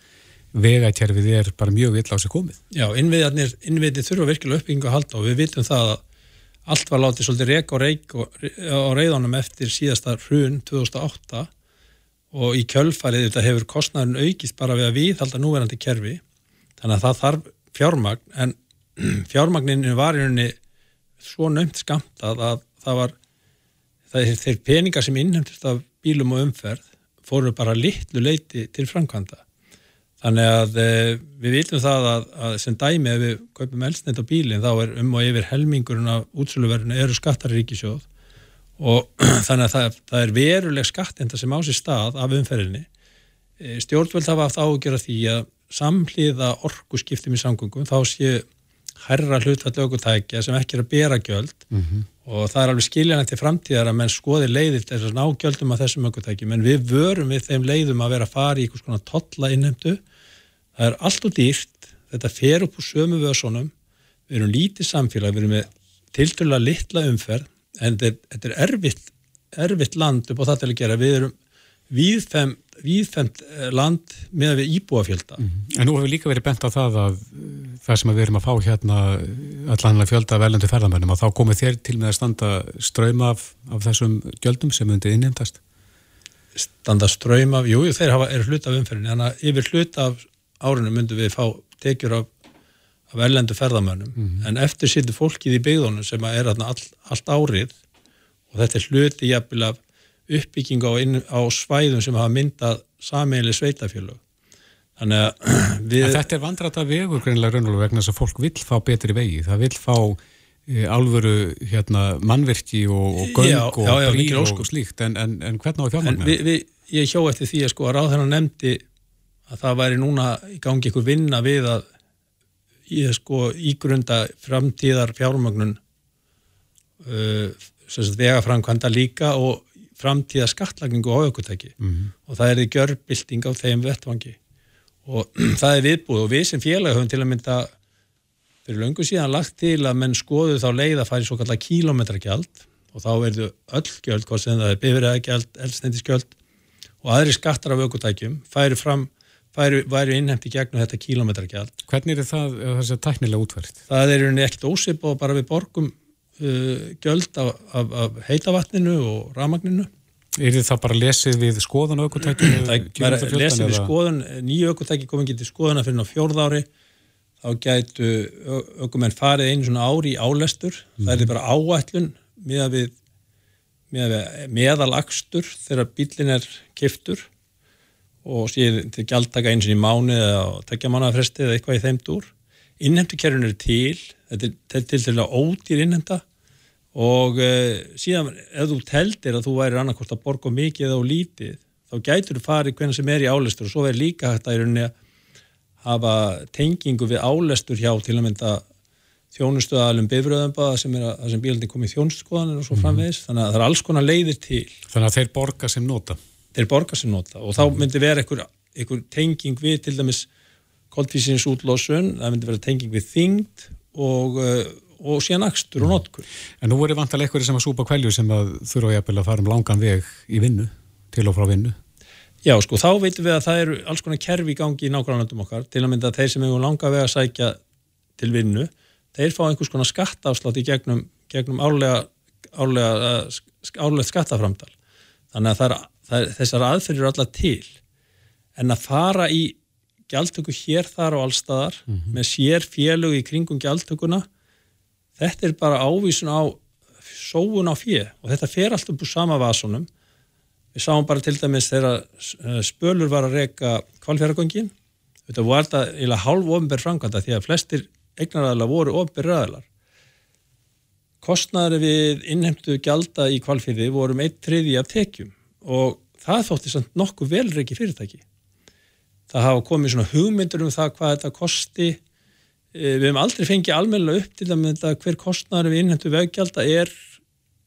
vegakerfið er bara mjög vill á sig komið. Já, innviðið innviði þurfa virkilega uppbyggingu að halda og við vitum það að allt var látið svolítið reik og reik á reyðanum eftir síðasta hrun 2008 og í kjölfarið þetta hefur kostnæðun aukist bara við að viðhalda núverandi kerfi þannig að það þarf fjármagn en fjármagninu var í rauninni svo nömt skamtað að það var það er þeir peningar sem innhemtist af bílum og umferð fóru bara litlu leiti til framkvæmda þannig að e, við vitum það að, að sem dæmi ef við kaupum elsnett á bílinn þá er um og yfir helmingurinn af útsöluverðinu eru skattar í ríkisjóð og þannig að það, það er veruleg skattenda sem á sér stað af umferðinni. E, stjórnvöld hafa haft ágjör að því að samhliða orgu skiptum í samgöngum þá séu herra hlutfall aukutækja sem ekki er að bera gjöld. Mm -hmm. og það er alveg skiljanægt til framtíðar að menn skoði leiðir til þess að ná gjöldum af þessum aukutækjum en við vörum við þeim leiðum að vera að fara í einhvers konar totla innhemdu það er allt og dýrt þetta fer upp úr sömu vöðsónum við erum lítið samfélag, við erum með tilturlega litla umferð en þetta er erfitt, erfitt land upp á það til að gera, við erum viðfem viðfemt eh, land með við íbúafjölda. -hmm. En nú hefur líka verið bent á það að það sem við erum að fá hérna allanlega fjölda velendu ferðamennum að þá komið þér til með að standa ströym af, af þessum gjöldum sem undir innheimtast? Standa ströym af, jú, þeir hafa, er hlut af umferðin, þannig að yfir hlut af árunum myndum við fá tekjur af, af velendu ferðamennum, mm -hmm. en eftir sýttu fólkið í byggðunum sem er all, allt árið og þetta er hluti jafnvel af uppbyggingu á, inn, á svæðum sem hafa myndað sameinlega sveitafélög. Þannig að við... Að þetta er vandrat að vegu greinlega raunverulega vegna þess að fólk vil fá betri vegi. Það vil fá e, alvöru hérna, mannverki og, og göng já, og brýr og slíkt en, en, en hvernig á fjármagnar? Ég hjó eftir því að sko að ráðherran nefndi að það væri núna í gangi ykkur vinna við að ég sko ígrunda framtíðar fjármagnun uh, vegaframkvæmda líka og framtíða skattlagningu á aukvöntæki mm -hmm. og það er því görbilding á þeim vettvangi. Og það er viðbúð og við sem félag höfum til að mynda fyrir löngu síðan lagt til að menn skoðu þá leið að í svo kallar kílometragjald og þá verður öll gjöld, hvað sem það er bifræðagjald, eldsnendisgjöld og aðri skattar af aukvöntækjum færi fram væri, væri innhemti gegnum þetta kílometragjald. Hvernig er það þess að tæknilega útverkt? Það er ekkert ósip og bara við borgum uh, gjöld af, af, af heitavatninu og ramagninu. Er það bara lesið við skoðun aukvöntækjum? Það er lesið við skoðun, nýju aukvöntæki komið getið skoðuna fyrir á fjórðári, þá gætu aukumenn farið einu svona ári í álestur, mm. það er bara áætlun með að við meðalagstur þegar bílin er kiftur og síðan til gjaldtaka eins og í mánu eða tekja mannafresti eða eitthvað í þeim dúr. Innhemtukerfin er til þetta er til til að ódýr innhenda og uh, síðan ef þú teldir að þú væri annarkort að borga mikið eða lítið þá gætur þú farið hvernig sem er í álestur og svo verður líka hægt að í rauninni að hafa tengingu við álestur hjá til að mynda þjónustöðalum bifröðanbaða sem er að sem bílandi komið þjónuskoðanir og svo mhm. framvegis mm. þannig að það er alls konar leiðir til Þannig að þeir borga sem nota Þeir borga sem nota. Og þá myndi vera einhver, einhver tenging við til dæmis koldvísins útlósun, það myndi vera tenging við þingd og, eh, og síðan axtur og notkur. En nú voru vantilega eitthvað sem að súpa kvelju sem að þurfa að fara um langan veg í vinnu, til og frá vinnu. Já, sko, þá veitum við að það eru alls konar kerfi í gangi í nákvæmlandum okkar, til að mynda að þeir sem hefur langa veg að sækja til vinnu, þeir fá einhvers konar skattafslátt í gegnum, gegnum álega árlega, árlega skattaframdal þannig að það er, það er, þessar aðferðir eru alltaf til. En að fara í gjaldtöku hér þar og allstaðar mm -hmm. með sér félög í kringum gjaldtökuna þetta er bara ávísun á sóun á fjö og þetta fer alltaf úr sama vasunum við sáum bara til dæmis þegar eh, spölur var að reyka kvalfjöragöngin þetta var eða hálf ofnbær framkvæmda því að flestir eignaræðilega voru ofnbær ræðilar kostnæður við innhemtu gjalda í kvalfjörði vorum eitt triði af tekjum og það þótti samt nokkuð velreiki fyrirtæki. Það hafa komið svona hugmyndur um það hvað þetta kosti. Eh, við hefum aldrei fengið almenna upp til að hver kostnæður við innhendu veggjálta er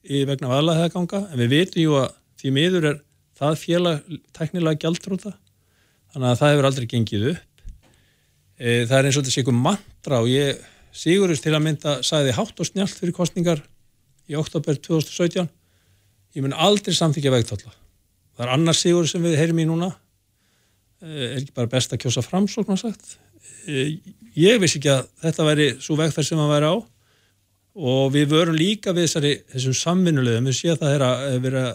vegna vaðlaðhæðganga en við veitum jú að því miður er það félag teknilega gjaldrúta þannig að það hefur aldrei gengið upp. E, það er eins og þetta sé ykkur mantra og ég Sigurist til að mynda sæði hátt og snjált fyrir kostningar í oktober 2017 ég mun aldrei samþykja vegtalla það er annars Sigurist sem við heyrim í núna. Eh, er ekki bara best að kjósa framsókn að sagt? Eh, ég vissi ekki að þetta væri svo vegferð sem að væri á. Og við vörum líka við þessari, þessum samvinnulegum við séum að það er að vera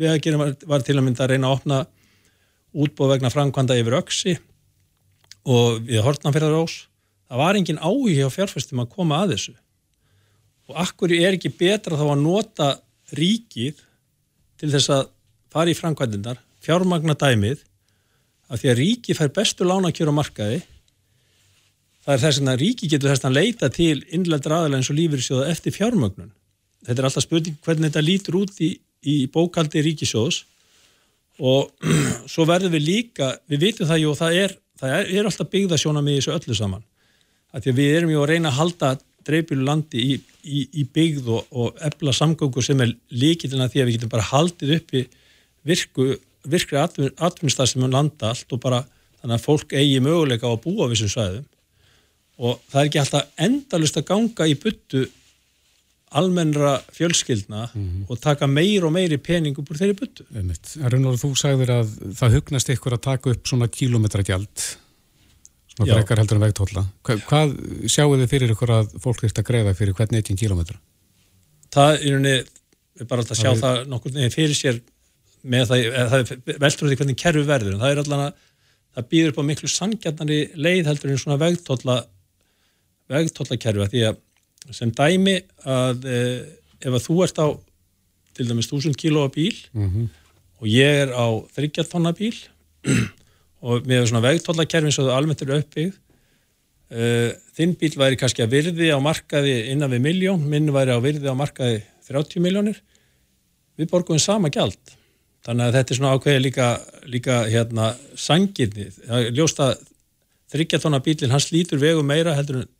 við að gera var til að mynda að reyna að opna útbóð vegna framkvæmda yfir öksi og við hortna fyrir rós það var engin áhugi á fjárfæstum að koma að þessu. Og akkur er ekki betra þá að nota ríkið til þess að fara í framkvæmdindar fjármagna dæmið að því að ríki fær bestu lánakjör á markaði. Það er þess að ríki getur þess að leita til innleldra aðalega eins og lífyrirsjóða eftir fjármögnun. Þetta er alltaf spurning hvernig þetta lítur út í, í bókaldi ríkisjóðs og svo verður við líka, við vitum það jú og það er, það er, er alltaf byggðasjóna með þessu öllu saman. Því að við erum jú að reyna að halda dreifbílu landi í, í, í byggð og, og ebla samgöngu sem er líkitina því að við getum bara haldið uppi virku virkri atvinnstað sem mun landa allt og bara þannig að fólk eigi möguleika á að búa við þessum svæðum og það er ekki alltaf endalust að ganga í byttu almennra fjölskyldna mm -hmm. og taka meir og meiri pening upp úr þeirri byttu. Rúnur, þú sagðir að það hugnast ykkur að taka upp svona kílometragjald svona brekar heldur en vegtólla. Hvað, hvað sjáu þið fyrir ykkur að fólk ert að greiða fyrir hvern eittin kílometra? Það er bara alltaf að sjá það, það nokkur fyrir sér með það, það veldur því hvernig kerfi verður en það er allan að það býður upp á miklu sangjarnari leið heldur en svona vegtólla vegtóllakerfi því að sem dæmi að e, ef að þú ert á til dæmis 1000 kílóa bíl mm -hmm. og ég er á 30 tonna bíl og með svona vegtóllakerfi og það almennt eru uppbyggð e, þinn bíl væri kannski að virði á markaði innan við miljón, minn væri á virði á markaði 30 miljónir við borgum sama gjald þannig að þetta er svona ákveði líka, líka hérna sangirni, það ljóst að þryggjartonna bílinn, hann slítur vegu meira heldur en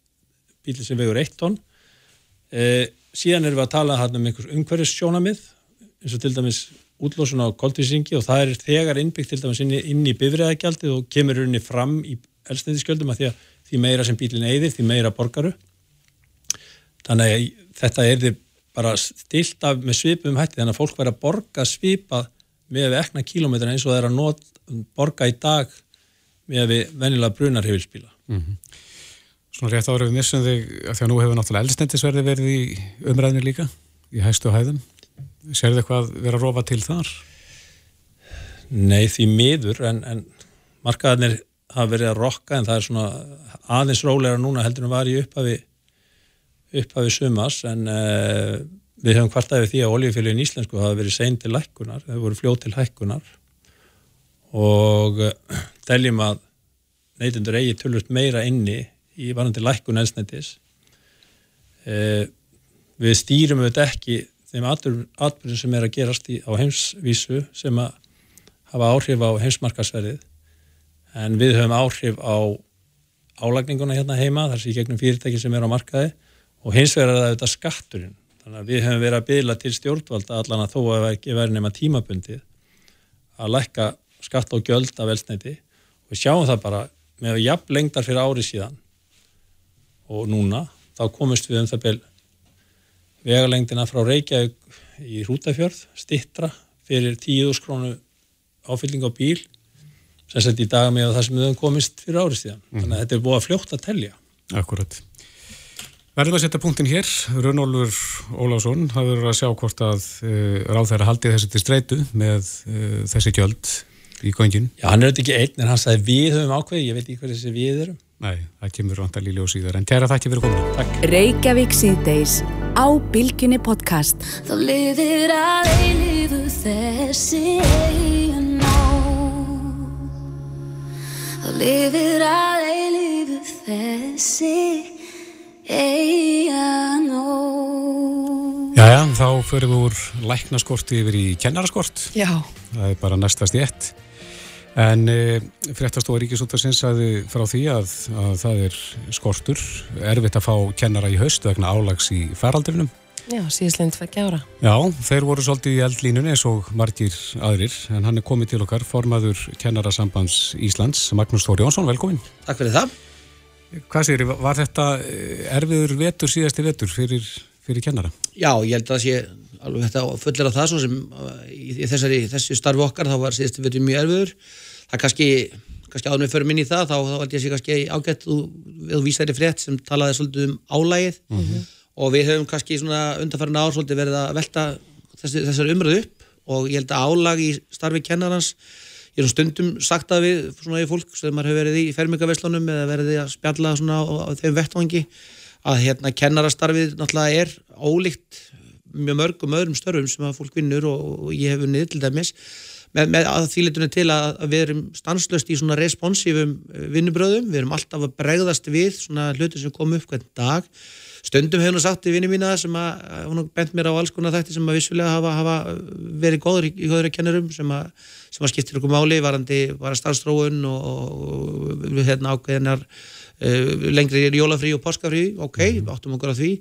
bílinn sem vegur eitt tonn. E, síðan erum við að tala um einhvers umhverfis sjónamið eins og til dæmis útlósun á koltísingi og það er þegar innbyggt til dæmis inn í, inn í bifræðagjaldið og kemur unni fram í elstæðiskjöldum að því að því meira sem bílinn eigðir, því meira borgaru þannig að þetta er því bara stilt af með svipum hætti þannig að fólk verður að borga svipað með ekna kílometra eins og það er að not, borga í dag með við venilega brunar hefilspíla. Mm -hmm. Svona rétt ára við missum þig að því að nú hefur náttúrulega eldstendisverði verið í umræðinu líka, í hægstu hæðum. Ser þið eitthvað vera að rofa til þar? Nei, því miður, en, en markaðanir hafa verið að rokka en það er svona aðeins róleira núna heldur en var í upphafi upphafi sumas en uh, Við hefum kvartaðið því að oljufélagin íslensku hafa verið sein til hækkunar, þau voru fljóð til hækkunar. Og teljum að neytundur eigi tölvust meira inni í varandi lækkun elsnættis. E, við stýrum auðvitað ekki þeim atbyrjum sem er að gerast í, á heimsvísu sem að hafa áhrif á heimsmarkasverðið en við höfum áhrif á álagninguna hérna heima þar í gegnum fyrirtæki sem er á markaði. Og hins vegar er það auðvitað skatturinn Þannig að við hefum verið að byggla til stjórnvalda allan að þó að ekki verið nema tímabundið að lækka skatt og gjöld af elsneiti og við sjáum það bara með jafn lengdar fyrir ári síðan og núna þá komist við um það byrj vegalengdina frá Reykjavík í Rútafjörð, stittra fyrir 10.000 krónu áfylling á bíl sem sett í dag með það sem við höfum komist fyrir ári síðan. Mm. Þannig að þetta er búið að fljótt að telja. Akkurat. Verðum að setja punktin hér, Rönnólfur Ólásson hafður að sjá hvort að uh, ráð þeirra haldið þessu til streitu með uh, þessi gjöld í góngin. Já, hann er auðvitað ekki einn en hann sagði við höfum ákveði, ég veit ekki hvað þessi við erum. Nei, það kemur vantar líli og síðar en tæra þakki fyrir kominu. Takk. Reykjavík síðdeis á Bilginni podcast. Þá lifir að eilifu þessi eigin nóg Þá lifir að eilifu þessi eigin nóg Jæja, þá förum við úr læknaskorti yfir í kennaraskort. Já. Það er bara næstast í ett. En e, fréttastofa Ríkisútarsins sagði frá því að, að það er skortur, erfitt að fá kennara í haust vegna álags í faraldrinum. Já, síðastleginn tveggja ára. Já, þeir voru svolítið í eldlínunni eins og margir aðrir, en hann er komið til okkar, formaður kennarasambands Íslands, Magnús Þóri Jónsson, velkomin. Takk fyrir það. Hvað sér, var þetta eh, erfiður vetur síðasti vetur fyrir, fyrir kennara? Já, ég held að það sé alveg þetta fullir af það svo sem uh, í í þessari, þessi starfi okkar þá var síðustu vetur mjög erfiður. Það kannski, kannski áður með förum inn í það, þá, þá held ég að sé kannski ágætt vísar í frétt sem talaði svolítið um álægið og við höfum kannski svona undanfærin ár svolítið verið að velta þessi, þessari umröðu upp og ég held að álag í starfi kennarans ég er stundum sagt að við svona í fólk sem maður hefur verið í fermingaveslunum eða verið að spjalla svona á, á þeim vettvangi að hérna kennarastarfið náttúrulega er ólíkt mjög mörgum öðrum störfum sem að fólk vinnur og, og ég hef unnið til dæmis. Með, með að því litunum til að, að við erum stanslöst í svona responsífum eh, vinnubröðum, við erum alltaf að bregðast við svona hluti sem kom upp hvern dag. Stundum hefur hún sagt í vinni mína sem að hún bent mér á alls konar þætti sem að vissulega hafa, hafa verið góður í, í góður kennurum sem að, sem að skiptir okkur máli varandi bara starfstróun og, hérna ákveðinar uh, lengri jólafrí og páskafrí. Ok, við áttum okkur á því.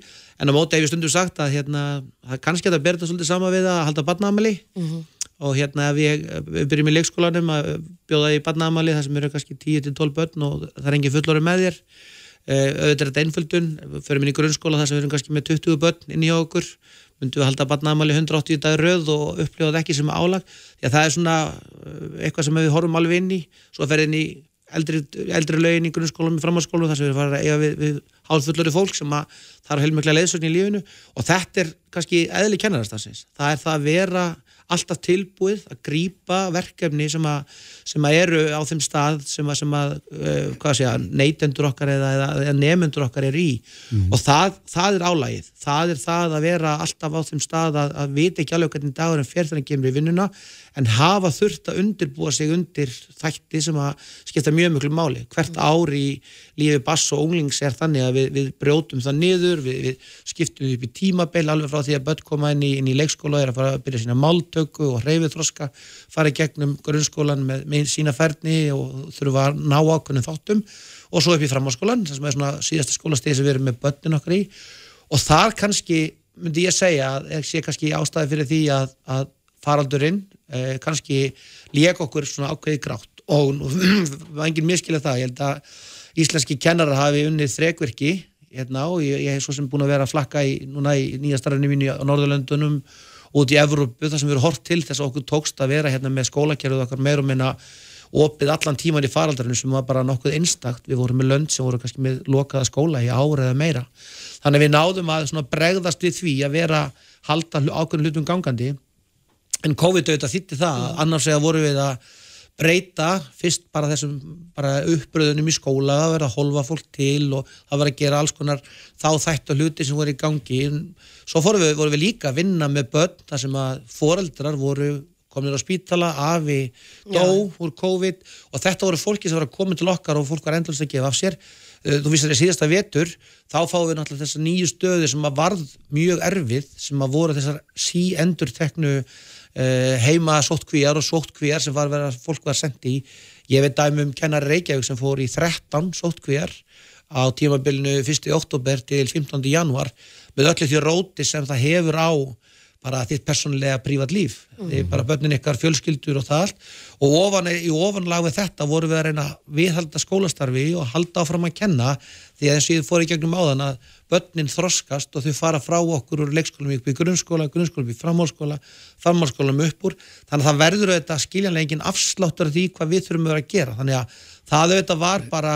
En á móti hef ég stundum sagt að hérna, kannski að það ber þetta svolítið sama við að halda barnaamali og hérna ef ég, byrjum í leikskólanum að bjóða í barnaamali þar sem eru kannski 10-12 börn og það er engin fullorinn með þér. Uh, auðvitað er þetta einföldun. Förum inn í grunnskóla þar sem við erum kannski með 20 börn inn í okkur myndum við halda barnaamali 180 dagar röð og upplifa það ekki sem álag. Því að það er svona uh, eitthvað sem við horfum alveg inn í. Svo að ferða inn í eldri, eldri lögin í grunnskólum í framhaldsskólum þar sem við erum að eiga við, við hálfullori fólk sem að það er heilmikla leiðsögn í lífinu. Og þetta er kannski eðli kennarastafsins það er það að vera alltaf tilbúið að grípa verkefni sem að, sem að eru á þeim stað sem að, sem að uh, sé að neytendur okkar eða, eða, nefendur okkar er í. Og það, það er álægið það er það að vera alltaf á þeim stað að, að vita ekki alveg hvernig dagur en fer þannig kemur í vinnuna en hafa þurft að undirbúa sig undir þætti sem að skipta mjög mjög máli. Hvert ár í lífi bass og unglings er þannig að við, við brjótum það niður, við, við skiptum upp í tímabeil alveg frá því að börn koma inn í, inn í leikskóla er að fara að byrja sína máltöku og reyfithroska, fara í gegnum grunnskólan með, með sína ferni og þurfa að ná ákveðnum þáttum. Og svo upp í framháskólan, sem er svona síðasta skólastegi sem við erum með börnin okkar í. Og þar kannski myndi ég segja að ég sé kannski ástæði fyrir því að, að faraldurinn eh, kannski lék okkur svona ákveði grátt. Og nú var engin miskilja það, ég held að íslenski kennarar hafi unnið þrekverki hérna og ég, ég hef svo sem búin að vera að flakka í, núna í nýja starfinni mínu á Norðurlöndunum út í Evrópu þar sem við erum hort til þess að okkur tókst að vera hérna með skólakerfið okkar meir og minna opið allan tíman í faraldarinu sem var bara nokkuð einstakt, við vorum með lönd sem voru kannski með lokaða skóla í ára eða meira. Þannig við náðum að bregðast við því að vera halda ákveðin hlutum gangandi en COVID auðvitað þýtti það mm. annars eða voru við að breyta fyrst bara þessum bara uppbröðunum í skóla, það verið að holfa fólk til og það verið að gera alls konar þá þætt og hluti sem voru í gangi. Svo við, vorum við líka að vinna með börn þar sem að foreldrar voru komin á spítala, afi dó úr COVID og þetta voru fólki sem voru að koma til okkar og fólk var endalist að gefa af sér. Uh, þú vísir að síðasta vetur þá fáum við náttúrulega þessar nýju stöðu sem að varð mjög erfið sem að voru þessar sí endur teknu heima sóttkvíjar og sóttkvíjar sem var verið að fólk var sendi í ég veit dæmi um kennar Reykjavík sem fór í 13 sóttkvíjar á tímabilinu 1. oktober til 15. januar með öllu því róti sem það hefur á bara þitt persónulega prívat líf mm. bara börnin ykkar fjölskyldur og það allt og ofan, í ofanlag við þetta voru við að reyna viðhalda skólastarfi og halda áfram að kenna því að eins og ég fór í gegnum áðan að börnin þroskast og þau fara frá okkur úr leikskólum upp í grunnskóla, grunnskóla upp í framhálskóla framhálskóla upp úr. Þannig að það verður auðvitað skiljanlega engin afsláttur af því hvað við þurfum að gera. Þannig að það auðvitað var bara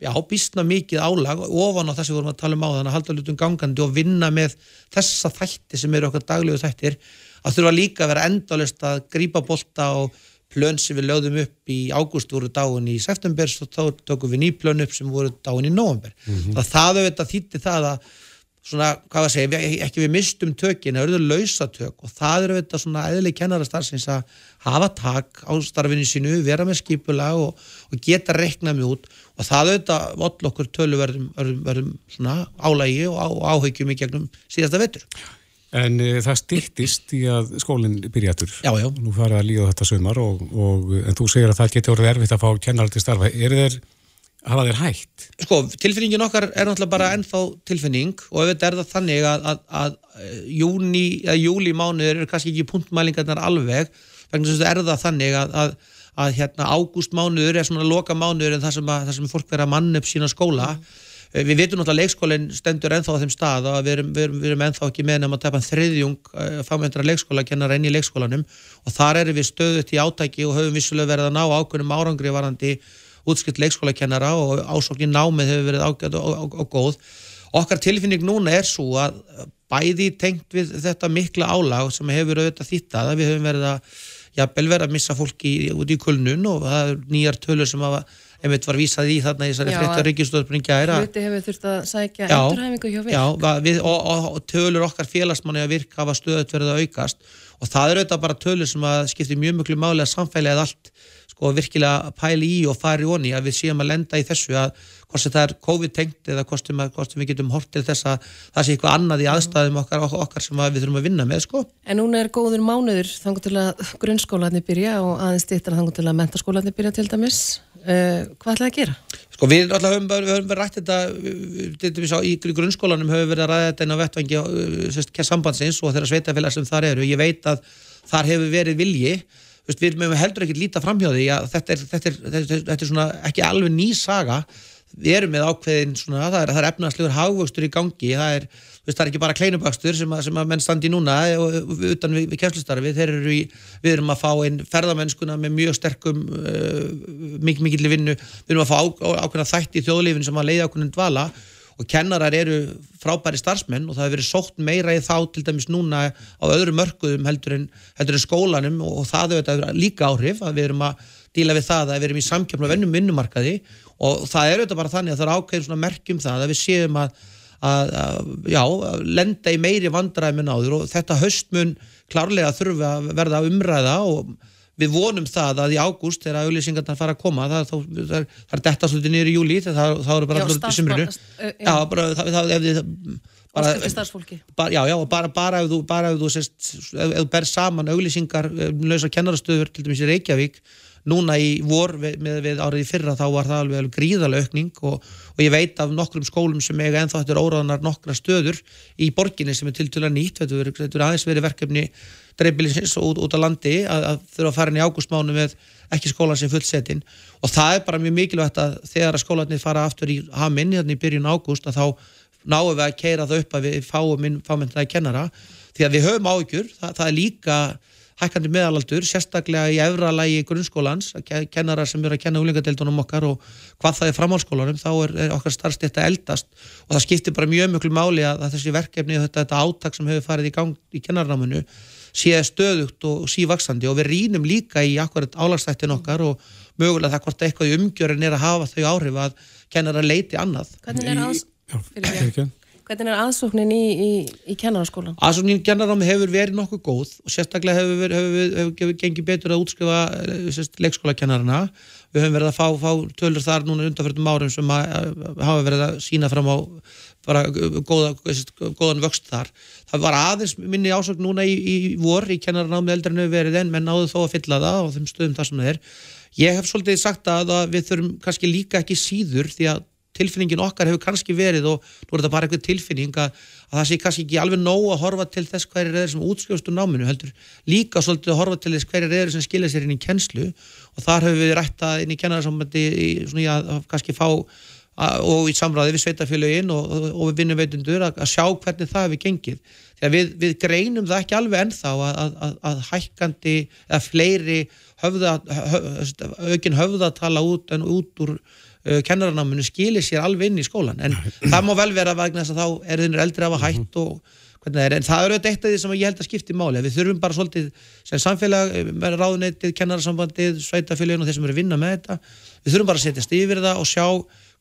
já, býstna mikið álag ofan á við vorum að tala um á þannig að halda hlutum gangandi og vinna með þessa þætti sem eru okkar daglegu þættir að þurfa líka að vera endalist að grípa bolta og plön sem við lögðum upp í ágúst voru dáin í september og þá tókum við ný plön upp sem voru dáin í november. Mhm. Það það auðvitað þýtti það að svona, hvað að segja, ekki við mistum tökin, það eru lausatök og það eru auðvitað svona eðlileg kennarastarfsins að hafa tak á starfinu sínu, vera með skipula og, og geta reiknað mjög út og það auðvitað voll okkur tölu verðum, verðum, verðum svona álægi og á, áhyggjum í gegnum síðasta vetur. En e, það styrtist í að skólinn byrjatur. Já, já. Nú farið að líða þetta sömar og, og en þú segir að það geti orðið erfitt að fá kennar til starfa. Er þeir, hafa þeir hægt? Sko, tilfinningin okkar er náttúrulega bara ennþá tilfinning og auðvitað er það þannig að, að, að, að júni, að júli mánuður eru kannski ekki punktmælingarnar alveg þess að er það þannig að, að, að hérna ágúst mánuður er svona loka mánuður en það sem, að, það sem fólk verið að manna upp sína skóla Eh, Við veitum náttúrulega að leikskólinn stendur ennþá á þeim stað og við erum, við erum, við erum ennþá ekki með nefn að tepa þriðjung fagmyndra leikskóla kennara inn í leikskólanum og þar erum við stöðut í átæki og höfum vissulega verið að ná ákveðnum árangri varandi útskilt leikskólakennara og ásóknin námið hefur verið ágætt og, og, og góð. Okkar tilfinning núna er svo að bæði tengt við þetta mikla álag sem hefur auðvitað þýttað að við höfum verið að jafnvel verið að missa fólki út í kulnun og það er nýjar tölur sem hafa einmitt var vísað í þarna í þessari að- ríkistöðspringa er að Hluti hefur þurft að sækja endurhæfingu hjá virk. Já, við, og, og, og tölur okkar félagsmanni að virka hafa stöðut verið að aukast og það er auðvitað bara tölur sem að skiptir mjög mjög máli að samfélagið allt sko virkilega pæli í og fari onni að við séum að lenda í þessu að hvort sem það er COVID-tengt eða hvort sem, hvort sem við getum hort til þess að það sé eitthvað annað í aðstæðum okkar, okkar sem við þurfum að vinna með sko. En núna er góður mánuður þangur til að grunnskólanir byrja og aðeins stýttar þangur til að mentaskólanir byrja til dæmis. Uh, hvað ætlaði að gera? Sko við alltaf höfum, við verið rætt þetta við- til dæmis á í grunnskólanum höfum við verið að ræða þetta inn á vettvangi uh, sambandsins og þeirra sveitafélag sem þar eru ég veit að þar hefur verið vilji veist, við mögum heldur ekki líta að þetta þetta, þetta, þetta er svona ekki alveg ný saga. Við erum með ákveðin svona, það er, er efnaðslegur hagvöxtur í gangi það er, veist, það er ekki bara kleinubakstur sem, sem að menn standi núna og, utan við, við kjænslustarfi, þeir eru í við erum að fá inn ferðamennskuna með mjög sterkum uh, mikil, mikil vinnu, við erum að fá á, á, ákveðna þætti í þjóðlífin sem að leiða ákveðin dvala og kennarar eru frábæri starfsmenn og það hefur verið sótt meira í þá til dæmis núna á öðrum mörkuðum heldur en, heldur en skólanum og, og það hefur líka áhrif að við erum að díla við það að við erum í samkjöfn og vennum vinnumarkaði. Og það er auðvitað bara þannig að það er ákveðin svona merkjum það að við séum að, að, að já, að lenda í meiri vandræðum en áður og þetta höstmun klárlega þurfa að verða umræða og við vonum það að í ágúst þegar auðlýsingarnar fara að koma það, það, það, það er detta svolítið niður í júli þegar það eru bara Já, allir í sumrinu já. bara, ef þið bara, bara, já, já, bara, bara ef þú, bara ef þú, sest, ef, ef þú ber saman auglýsingar um lausa kennarastöður til dæmis í Reykjavík núna í vor við, með við árið í fyrra þá var það alveg, gríðalega aukning og, og ég veit af nokkrum skólum sem eiga ennþá þetta er óráðanar nokkra stöður í borginni sem er til að nýtt þetta er aðeins verið verkefni dreifbílisins út, út á landi að, að þurfa að fara inn í ágústmánu með ekki skólan sem fullt setin og það er bara mjög mikilvægt að þegar að skólanir fara aftur í haminn hérna í byrjun ágúst að þá náum við að keira það upp að við fáum inn fámyndaði kennara. Því að við höfum áhyggjur, það, það er líka hækkandi meðalaldur, sérstaklega í efra lægi grunnskólans, að ke- kennarar sem eru að kenna úlingadeildunum okkar og hvað það er framhalskólanum, þá er, er okkar starfstætt að eldast. Og það skiptir bara mjög mjög máli að, að þessi verkefni og þetta, þetta átak sem hefur farið í gang í kennarnáminu sé stöðugt og sívaksandi og við rínum líka í akkurat álagstættin okkar og mögulega það hvort eitthvað í umgjörun er að hafa þau áhrif að kennarar leiti annað. Hvernig er, aðs... Fyrirgefðu. Hvernig er aðsóknin í, í, í kennaraskólan? Aðsóknin kennarámi hefur verið nokkuð góð og sérstaklega hefur, hefur, hefur, hefur, hefur gengið betur að útskrifa eh, leikskólakennarana. Við höfum verið að fá, fá tölur þar núna undanfjörðum árum sem að, að hafa verið að sína fram á bara góða, góðan vöxt þar. Það var aðeins minni ásókn núna í, í vor í kennaranámi eldra en hefur verið en menn náðu þó að fylla það á þeim stöðum þar sem það er. Ég hef svolítið sagt að, að við þurfum kannski líka ekki síður því að tilfinningin okkar hefur kannski verið og nú er þetta bara eitthvað tilfinning að, að það sé kannski ekki alveg nóg að horfa til þess hverjir er sem útskrifast úr náminu heldur líka svolítið að horfa til þess hverjir er sem skilja sér inn í kennslu og þar höfum við rættað inn í kennararsambandi í, svona í að, kannski fá og í samræði við sveitafélögin og, og, við vinnum veitundur að, að sjá hvernig það hefur gengið. Að við, við greinum það ekki alveg ennþá að, að, að hækkandi eða fleiri höfða, höf, aukin höfðatala út en út úr uh, kennaranáminu skilir sér alveg inn í skólan en það má vel vera vegna þess að þá er þeir eldri af að hætt og hvernig það er, en það er auðvitað eitt af því sem ég held að skipti máli, við þurfum bara svolítið sem samfélag, eh, með ráðuneytið, kennarasambandið, sveitafélagin og þeir sem eru að vinna með þetta, við þurfum bara að setjast yfir það og sjá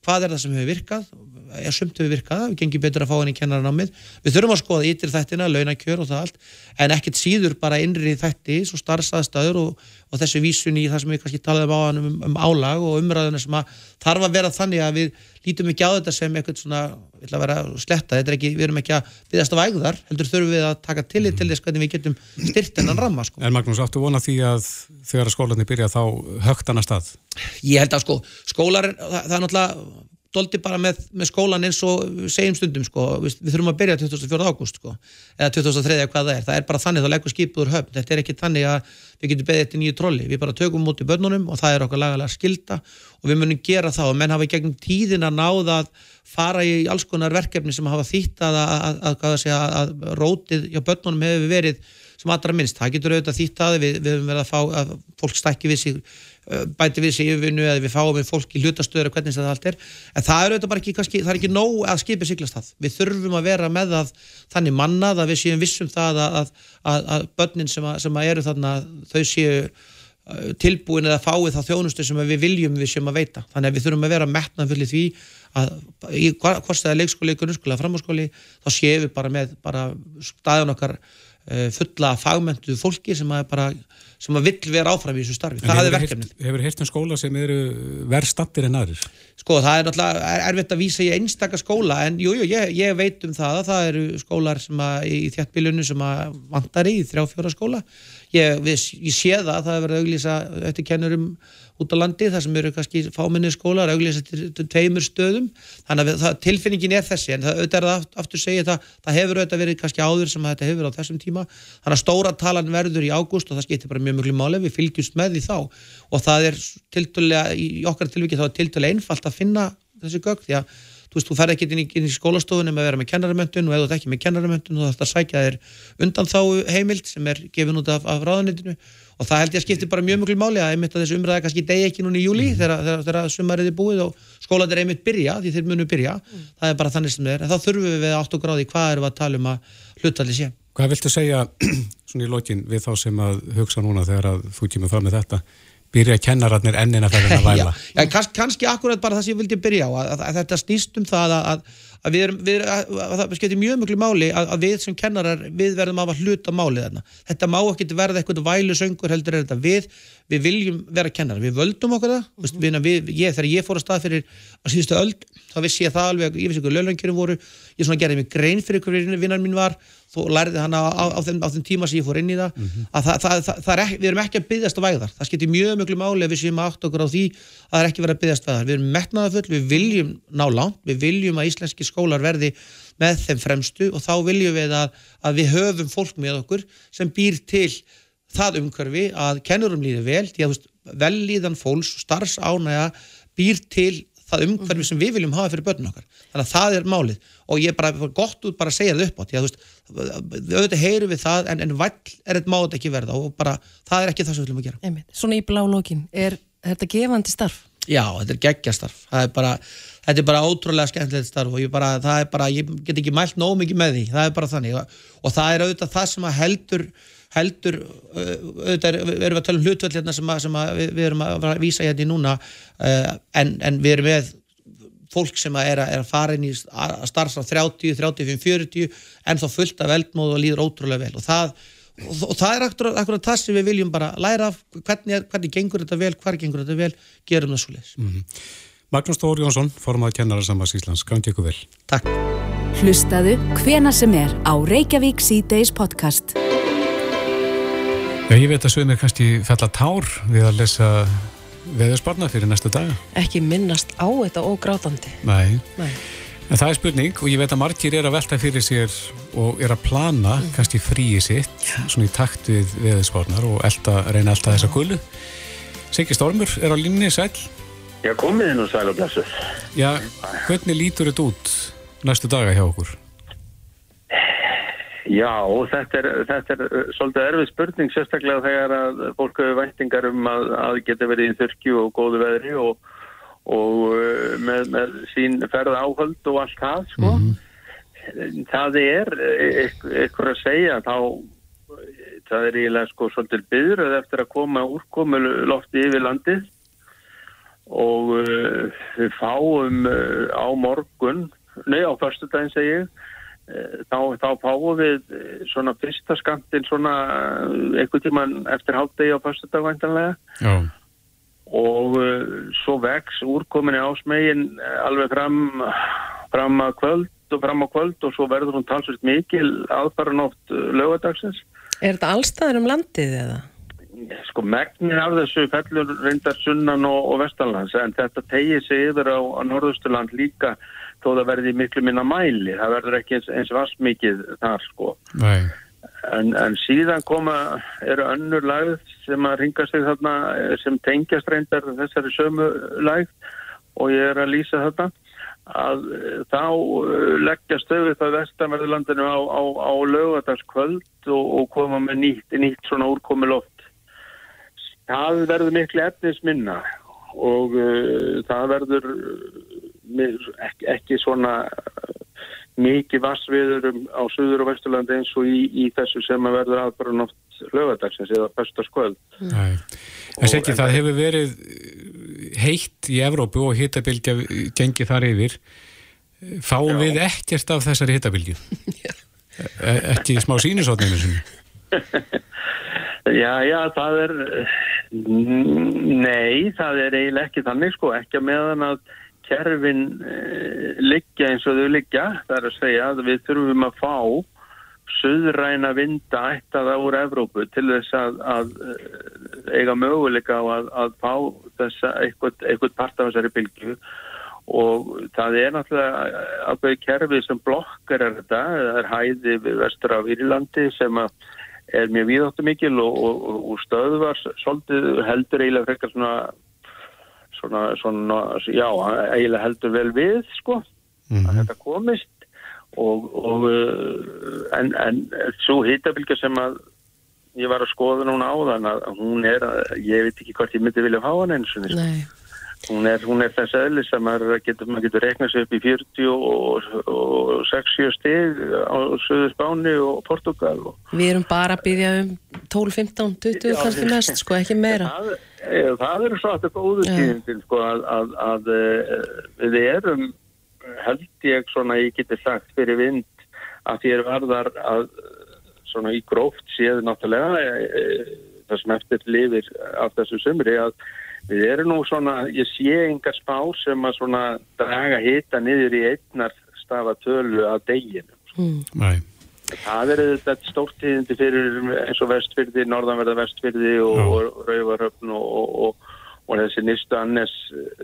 hvað er það sem hefur virkað, er sumt hefur virkað, við gengum betur að fá henni í kennaranámið, við þurfum að skoða ytir þættina, launakjör og það allt, en ekkert síður bara innri þætti, svo starfsaðstæður og, og þessi vísun í það sem við kannski talaðum á hann um, um álag og umræðuna sem að þarf að vera þannig að við lítum ekki á þetta sem eitthvað svona, ég ætla að vera sletta, þetta er ekki, við erum ekki að viðast af ægðar, heldur þurfum við að taka tillit til þess hvernig við getum styrt hennan ramma sko. En Magnús, áttu vona því að þegar skólanir byrja þá högt annar stað? Ég held að sko, skólar, það, það er náttúrulega doldi bara með, með skólan eins og segjum stundum sko, við, við þurfum að byrja 24. ágúst sko, eða 2003 eða hvað það er, það er bara þannig þá leggur skipuður höfn, þetta er ekki þannig að við getum beðið þetta nýju trolli, við bara tökum mútið börnunum og það er okkar lagalega skilda og við munum gera það og menn hafa gegnum tíðin að náða að fara í alls konar verkefni sem hafa þýtt að, að, að, að rótið hjá börnunum hefur verið sem allra minnst, það getur auðvitað þýtt að við, við höfum verið að fá að fólk stækki við sig bæti við sig yfirvinnu eða við fáum við fólk í hlutastöður og hvernig það allt er. En það er auðvitað bara ekki, kannski, það er ekki nóg að skipi siglast það, við þurfum að vera með það þannig mannað að við séum vissum það að, að, að, að börnin sem, sem eru þarna, þau séu tilbúin eða fáið þá þjónustu sem við viljum við séum að veita, þannig að við þurfum að vera metnað fyrir því að hvort það er leikskóli, grunnskóli, framháskóli þá séum við bara með bara staðan okkar fulla fagmentu fólki sem að bara sem að vill vera áfram í þessu starfi. En það er verkefnið. Hefur hirt um skóla sem eru verð stattir en aðrir? Sko, það er náttúrulega er, erfitt að vísa í einstakar skóla en jújú, jú, ég, ég veit um það að það eru skólar sem að í þjættbílunum sem að vantar í þrjá fjóra skóla. Ég, við, ég sé það að það er verið að auglýsa eftir kennurum út á landi þar sem eru kannski fáminni skólar auglýsa til tveimur stöðum. Þannig að það, tilfinningin er þessi en það auðvitað aftur segja það, það hefur auðvitað verið kannski áður sem þetta hefur á þessum tíma. Þannig að stóra talan verður í ágúst og það skiptir bara mjög mjög máli, við fylgjumst með því þá. Og það er tildulega í okkar tilviki þá er tildulega einfalt að finna þessi gögg því að þú veist, þú fer ekki inn í, í skólastofunum að vera með kennaramöntun og ef þú ert ekki með kennaramöntun þá þarf það að sækja þér undan þá heimild sem er gefin út af, af ráðanitinu og það held ég að skipti bara mjög mjög máli að einmitt að þessu umræða kannski degi ekki núna í júli mm. þegar, þegar, þegar sumarið er búið og skólan er einmitt byrja því þeir munu byrja, mm. það er bara þannig sem er en þá þurfum við við 8 gráði hvað erum við að tala um að hlutalli sé. Hvað viltu segja svona í lokin við þá sem að hugsa núna þegar að þú kemur fram með þetta byrja kennararnir ennina fyrir að væla? Já, já kannski, kannski akkurat bara það sem ég vildi byrja á að, að, að þetta snýst um það að að við erum, við, að, að það skemmtir mjög mjög máli að, að við sem kennarar, við verðum að hluta málið þarna. Þetta má ekki verða eitthvað vælu söngur heldur er þetta við, við viljum vera kennarar, við völdum okkur það, mm -hmm. við, ég, þegar ég fór að stað fyrir að síðustu öll, þá vissi ég það alveg, ég vissi hvað löglankjörum voru, ég svona gerði mig grein fyrir hverju vinnar mín var, þú lærði hana á, á, á, þeim, á þeim tíma sem ég fór inn í það, mm -hmm. að það, það, það, er ekki, við erum ekki að byggast á væðar, það skemmtir mjög mjög máli að við séum átt okkur á því að það er ekki verið að byggast væðar, við erum metnaðafull, við viljum ná langt, við viljum að íslenski skólar verði með þeim fremstu og þá viljum við að, að við höfum fólk með okkur sem býr til það umhverfi að kennurum líði vel því að velíðan fólks og starfsánæga býr til það umhverfi mhm. sem við viljum hafa fyrir börnun okkar þannig að það er málið og ég er bara gott út bara að segja það upp á því að þú veist, auðvitað heyru við það en, en vall er þetta mátt ekki verða og bara það er ekki það sem við viljum að gera Einmitt. Svona í blá lókin, er þetta gefandi starf? Já, þetta er geggjastarf það er bara, þetta er bara ótrúlega skemmtilegt starf og ég bara, það er bara, ég get ekki mælt nóg mikið með því, það er bara þannig og, það er auðvitað það sem að heldur heldur, auðvitað erum við að tala um hlutvöld hérna sem, að, sem að við, við erum að vísa hérna í núna en, en við erum með fólk sem er að, er að fara inn í að starfa 30, 35, 40 en þá fullt af veldmóð og líður ótrúlega vel. Og það og, og það er akkurat, það sem við viljum bara læra af. Hvernig, er, hvernig gengur þetta vel, hvar gengur þetta vel gerum það svo leiðis mm -hmm. Magnús Þór Jónsson, formaði kennarasammas Íslands. Gangi ykkur vel. Takk. Hlustaðu hvena sem er á Reykjavík C-Days podcast. Já, ég veit að sögum er kannski fell að tár við að lesa veðurspárna fyrir næsta daga. Ekki minnast á þetta og grátandi. Nei. Nei. En það er spurning og ég veit að margir er að velta fyrir sér og er að plana mm. kannski fríi sitt, Já. svona í takt við veðspárnar og elda, reyna alltaf þessa gullu. Siggi Stormur er á línni, sæl. Já, komið inn og sæl og blessu. Já, hvernig lítur þetta út næstu daga hjá okkur? Já, þetta er, þetta er svolítið erfið spurning, sérstaklega þegar að fólk hefur væntingar um að, að geta verið í þurki og góðu veðri og og uh, með, með sín ferða áhöld og allt það sko. Það er eitthvað að segja þá það er eiginlega sko svolítið byðröð eftir að koma úrkomu lofti yfir landið og uh, við fáum uh, á morgun, nei á förstu daginn segi ég, uh, þá, þá fáum við uh, svona fyrsta skamtinn svona uh, einhvern tíman eftir hálfdegi á förstu dag væntanlega Já. og uh, svo vex úrkominni ásmegin alveg fram, fram að kvöld og fram á kvöld og svo verður hún talsvist mikil aðfaranótt lögadagsins Er þetta allstaðar um landið eða? sko megnin af þessu fellur reyndar sunnan og, og vestanlands en þetta tegir sig yfir á, á norðusturland líka þó það verði miklu minna mæli, það verður ekki eins, eins vassmikið þar sko. En, en síðan koma eru önnur lagð sem að ringa sig þarna eh, sem tengjast reyndar þessari sömu lagð og ég er að lýsa þetta að eh, þá eh, leggja stöðu það vestanverðurlandinu á, á, á lögadagskvöld og, og koma með nýtt, nýtt svona úrkomi loft. Það verður miklu efnisminna og uh, það verður ekki, ekki svona uh, mikið vassviður um, á Suður og Vesturlandi eins og í, í þessu sem að verður aðbara nátt lögadagsins eða fyrstaskvöld. Nei. En seggi það hefur verið heitt í Evrópu og hittabilgja gengið þar yfir. Fáum Já. við ekkert af þessari hittabilgju? E ekki smá sínisotninu sinni? Já, já, það er nei, það er eiginlega ekki þannig sko, ekki að meðan að kerfin uh, liggja eins og þau liggja, það er að segja að við þurfum að fá söðræna vinda ættaða úr Evrópu til þess að, að eh, eiga möguleika á að, að fá þessa eitthvað, eitthvað part af þessari bylgu og það er náttúrulega ákveði kerfi sem blokkar er þetta, það er hæði við vestur af Írlandi sem er mjög víðáttu mikil og, og, og stöðvar heldur eiginlega frekar svona svona, svona já, eiginlega heldur vel við sko, að þetta komist og, og uh, en, en svo hittabilgja sem að ég var að skoða núna á þann að hún er, að, ég veit ekki hvort ég myndi vilja fá hann eins og Nei. Hún er, hún er þess aðlis að maður getur, getur reiknað sér upp í 40 og, og 60 stig á Suður Spáni og Portugal og Við erum bara að byggja um 12, 15, 20 Já, kannski mest, sko, ekki meira. það, eh, það eru svo aftur góðu Já. tíðindin sko að, að, að eh, við erum held ég svona ég geti sagt fyrir vind að þér varðar að svona í gróft séð náttúrulega e, e, það sem eftir lifir af þessu sömri að við erum nú svona, ég sé engar spá sem að svona draga hita niður í einnar stafa tölu að deginu. Mm. Nei. Það er þetta stórtíðindi fyrir eins og vestfyrði, norðanverða vestfyrði og, og rauvaröfn og, og, og, og þessi nýstu annes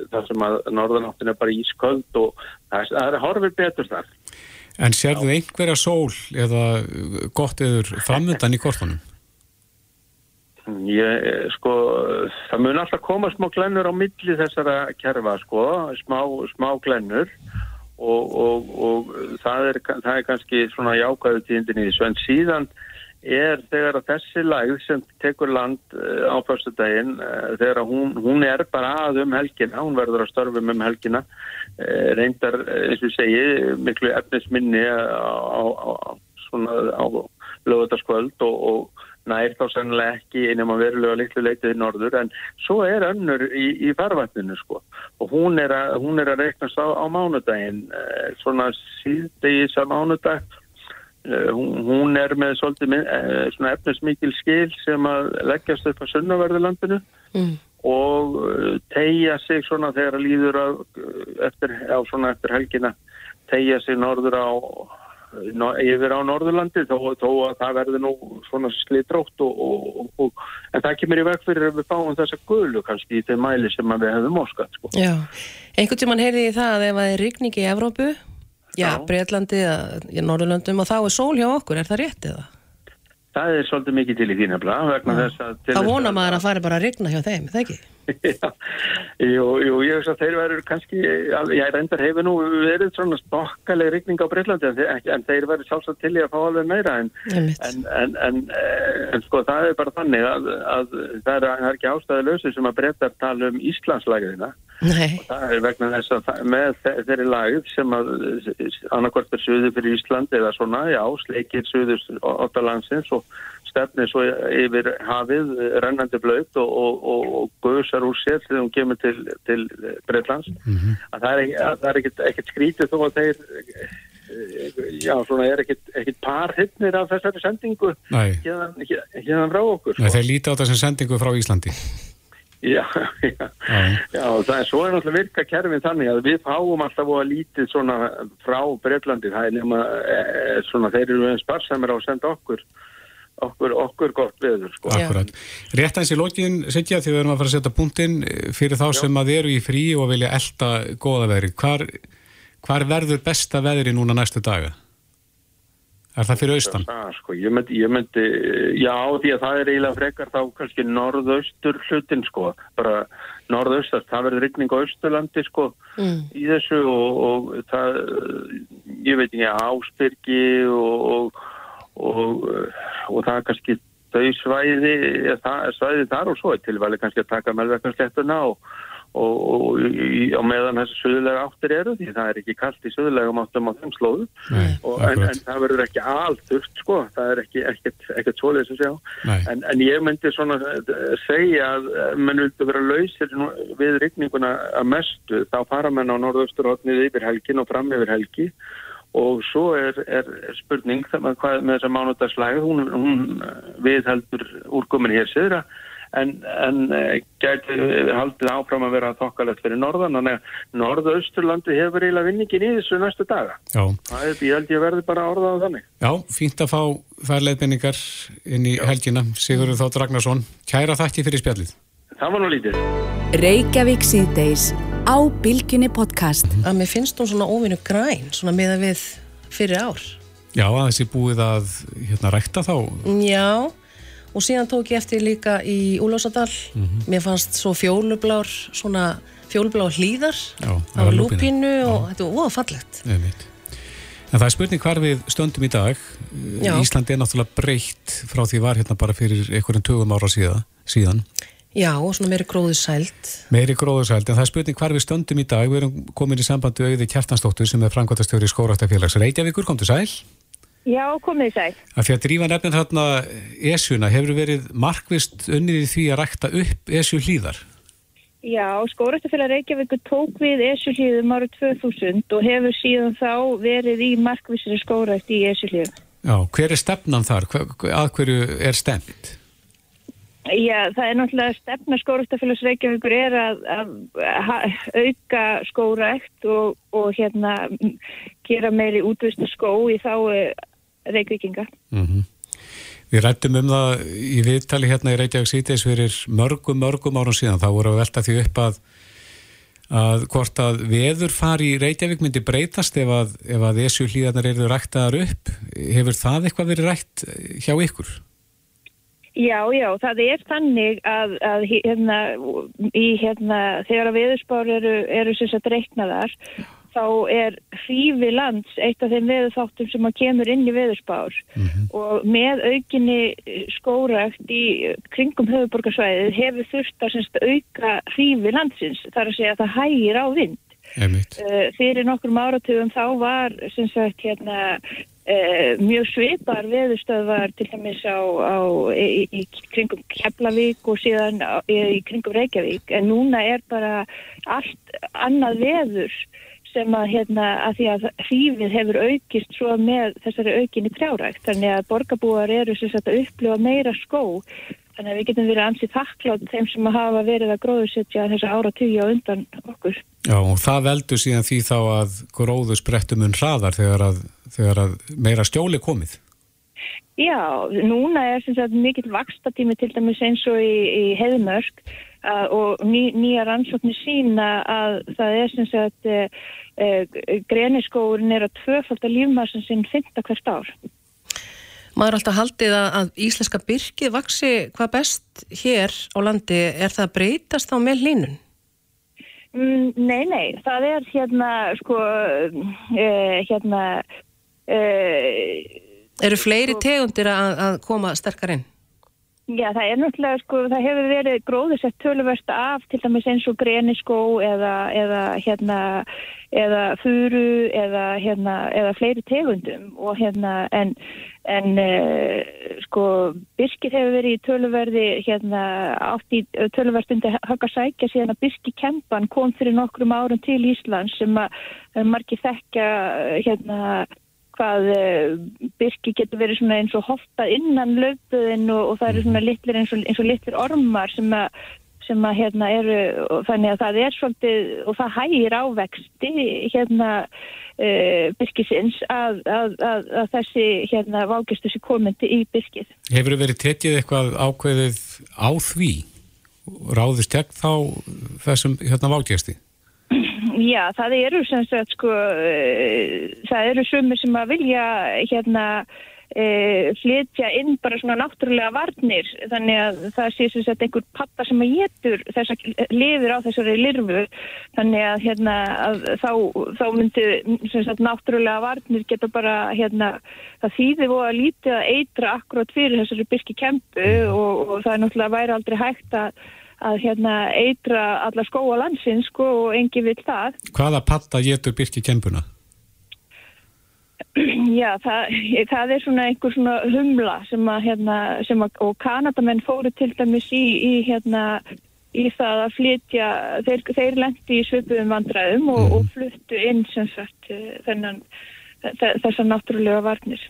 þar sem að norðanáttin er bara ísköld og það, er- það er horfir betur þar. En sérðu einhverja sól eða gott eður framöndan í kortunum? Ég, eh, sko, það mun alltaf koma smá glennur á milli þessara kerfa, sko, smá, smá glennur. Og, og, og það, er, það er kannski svona jákvæðu tíðindin í þessu, en síðan er þegar að þessi lægð sem tekur land uh, á fyrstu daginn, uh, þegar hún, hún er bara að um helgina, hún verður að störfum um helgina, uh, reyndar, eh, eins og segi, miklu efnisminni á, á, á, á lögutaskvöld og, og nær þá sennilega ekki einum að verulega litlu leitið í norður en svo er önnur í, í farvatninu sko og hún er að, hún er að reiknast á, á mánudaginn eh, svona síðdegis á mánudag eh, hún, hún er með svolítið eh, svona efnismikil skil sem að leggjast upp á sunnaverðurlandinu Mm. og tegja sig svona þegar að líður að, eftir, á svona eftir helgina tegja sig norður á yfir á Norðurlandi þó, þó að það verður nú svona slitrótt og, og, og, og en það kemur í veg fyrir að við fáum þessa gulu kannski í þeim mæli sem við hefum óskat sko. Já, einhvern tímann heyrði ég það að ef það er rigning í Evrópu, já, Já. Breitlandi, í Norðurlöndum og þá er sól hjá okkur, er það rétt eða? Það er svolítið mikið til í því nefnilega vegna þess að Það vona að- maður að fari bara að rigna hjá þeim, það ekki? Jú, jú, ég veist að þeir verður kannski, ég reyndar hefur nú verið svona stokkaleg rigning á Breitlandi en, en þeir verður sjálfsagt til í að fá alveg meira en, en, en, en, eh, en sko það er bara þannig að, að það, er, er ekki ástæðu lausi sem að breytar tala um Íslandslægðina. Nei. og það er vegna þess að með þe- þeirri lagð sem að annarkvort er suður fyrir Ísland eða svona, já, sleikir suður áttalandsins og stefnir svo yfir hafið rennandi blöyt og, og, og, og guðsar úr sér þegar hún kemur til, til Breitlands að það er, ekki- að það er ekkit, ekkit skrítið þó að þeir eh, já, svona er ekkit, ekkit par hittnir af þessari sendingu hérna, hérna frá okkur Nei, sko. þeir líti á sem sendingu frá Íslandi. Já, já, já, það er svo er náttúrulega virka kerfin þannig að við fáum alltaf að lítið svona frá Breitlandi, það er nema e, svona þeir eru einn sparsamir á að senda okkur okkur, okkur gott veður, sko. Akkurat. Rétt aðeins í lokin, Sigja, því við erum að fara að setja punktinn fyrir þá sem að eru í frí og vilja elda góða veðri. Hvar, hvar verður besta veðri núna næstu daga? Er það fyrir austan? Það, sko, ég myndi, ég myndi, já, því að það er eiginlega frekar þá kannski norðaustur hlutin, sko, bara norðaustast, það verður rigning á austurlandi, sko, Mm. í þessu og, og það, ég veit ekki, áspyrki og, og, og, og það er kannski þau svæði, svæði þar og svo er tilvæli kannski að taka melverkanslettuna og, og, og í, á meðan þessi söðulega áttir eru því það er ekki kallt í söðulega áttum á þeim slóðu Nei, en, en það verður ekki alþurft sko, það er ekki ekkert, svoleiðis að sjá. Nei. en, en ég myndi svona eh, segja að eh, menn vildu vera lausir við rigninguna að mestu. Þá fara menn á norðausturhóttnið yfir helgin og fram yfir helgi. og svo er, er spurning hvað með þessa mánudagslæg hún, hún viðheldur úrkomin hér siðra en, en eh, gæti haldið áfram að vera þokkalegt fyrir norðan þannig að norðausturlandi hefur eiginlega vinningin í þessu næstu daga Já. það er, ég held ég verði bara að orða á þannig Já, fínt að fá þær leiðbenningar inn í helgina. Sigurður Þótt Ragnarsson, kæra þakki fyrir spjallið. það var nú lítið Reykjavík síðdeis á Bilginni podcast. Að mér finnst hún svona óvinnu græn, svona miða við fyrir ár. Já, að þessi búið að hérna rækta þá. Já, og síðan tók ég eftir líka í Úlósadal. Mér fannst svo fjólublár, svona fjólublár hlýðar. Já, var lúpínu og þetta var óða fallegt. Einmitt. En það er spurning hvar við stöndum í dag. Já. Íslandi er náttúrulega breytt frá því var hérna bara fyrir einhverjum tögum ára síðan. síðan. Já, og svona meiri gróðu sælt. Meiri gróðursæld, en það er spurning hvar við stöndum í dag. Við erum komin í sambandi auði Kjartansdóttur sem er framkvæmtastjóri skóraftafélags Reykjavíkur, komdu sæl. Já, komið sæl. Að því að drífa nefnir þarna esjuna, hefur verið markvist unnið í því að rækta upp esju hlýðar? Já, Skórættafélag Reykjavíkur tók við Esjuhlíðum árið 2000 og hefur síðan þá verið í markvísri skórætt í Esjuhlíðum. Já, hver er stefnan þar? Hver, að hverju er stemt? Já, það er náttúrulega stefna Skórættafélags Reykjavíkur er að, að, að auka skórætt og, og hérna gera meiri útvista skó í þá Reykjavíkinga. Mm Við rættum um það í viðtali hérna í Reykjavík síðdeis fyrir mörgum, mörgum árum síðan. þá voru að velta því upp að, að hvort að veður fari í Reykjavík myndi breytast ef að, þessu hlýðarnar eru ræktaðar upp. Hefur það eitthvað verið rætt hjá ykkur? Já, já, það er þannig að, að hérna, í, hérna, þegar að veðurspár eru, eru sem sagt reiknaðar, þá er hrífi lands eitt af þeim veðurþáttum sem að kemur inn í veðurspár og með aukinni skórækt í kringum höfuborgarsvæðið hefur þurft að semst, auka hrífi landsins, þar að segja að það hægir á vind. Einmitt. Uh, fyrir nokkrum áratugum þá var sagt hérna uh, mjög svipar veðustöðvar til dæmis á, á í, í kringum Keflavík og síðan á, í, í kringum Reykjavík. En núna er bara allt annað veður sem að hérna að því að hrífið hefur aukist svo með þessari aukinni trjárækt. Þannig að borgarbúar eru sem sagt að upplifa meira skó þannig að við getum verið ansið þakklátt þeim sem hafa verið að gróðusetja þessa ára á undan okkur. Já, og það veldur síðan því þá að gróðu sprettum un hraðar þegar að, þegar að meira skjóli er komið. Já, núna er sem sagt mikill vakstatími til dæmis eins og í, í heiðmörk uh, og ný, nýja rannsóknir sína að það er sem sagt uh, uh, greniskóurinn er að tvöfalda lífmassin sinn fynda hvert ár. Maður er alltaf haldið að, að íslenska byrkið vaksi hvað best hér á landi. Er það að breytast þá með línun? Mm, nei, nei, það er hérna sko uh, hérna uh, Eru fleiri tegundir að, að koma sterkar inn? Já, það er náttúrulega, sko, það hefur verið gróðursett töluvert af til dæmis eins og greniskó eða, eða hérna, eða furu eða hérna, eða fleiri tegundum og hérna, en, en uh, sko, Birkir hefur verið í töluverði hérna, átt í töluvert undir högg að sækja síðan að Birki Kempan kom fyrir nokkrum árum til Íslands sem að að margir þekkja hérna hvað byrki getur verið svona eins og hoftað innan löfbuðin og, og það eru svona litlir eins og, eins og litlir ormar sem að sem að hérna eru þannig að það er svolítið og það hægir ávexti hérna uh, byrkisins að, að, að, að þessi hérna vágistu sér komandi í byrkið. Hefur verið tekið eitthvað ákveðið á því? Ráðist gegn þá þessum hérna vágesti? Já, það eru sem sagt sko, uh, það eru sumir sem að vilja hérna uh, flytja inn bara svona náttúrulega varnir þannig að það sé sem sagt einhver pappa sem að getur þess að lifir á þessari lirfu þannig að hérna að þá, þá myndi sem sagt náttúrulega varnir geta bara hérna það þýðir og að lítið að eitra akkurát fyrir þessari byrki kempu og, og það er náttúrulega væri aldrei hægt að að hérna eitra alla skóa landsins sko og engi vil það. Hvaða patta getur Birki kempuna? Já, það, það er svona einhver svona humla sem að hérna, sem að, og kanadamenn fóru til dæmis í, í hérna, í það að flytja, þeir, þeir lendi í svipuðum vandræðum og, mm. og fluttu inn sem sagt þennan, þessar náttúrulega varnir.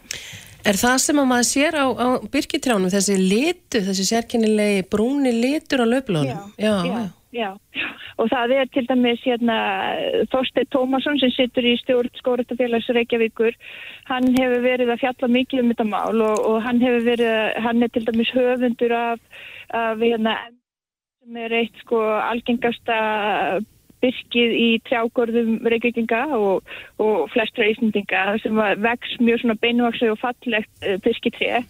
Er það sem að maður sér á, á byrkitrjánum, þessi litu, þessi sérkennilegi brúni litur á löflunum? Já, já, já, já. Og það er til dæmis hérna Þorstein Tómasson sem sittur í stjórn skóratafélags Reykjavíkur. Hann hefur verið að fjalla mikið um þetta mál og, og hann verið, hann er til dæmis höfundur af, af hérna, sem er eitt sko algengasta byrkið í trjágörðum reykjökinga og, og flestra ísendinga sem vex mjög svona beinvaksau og fallegt uh, byrkitré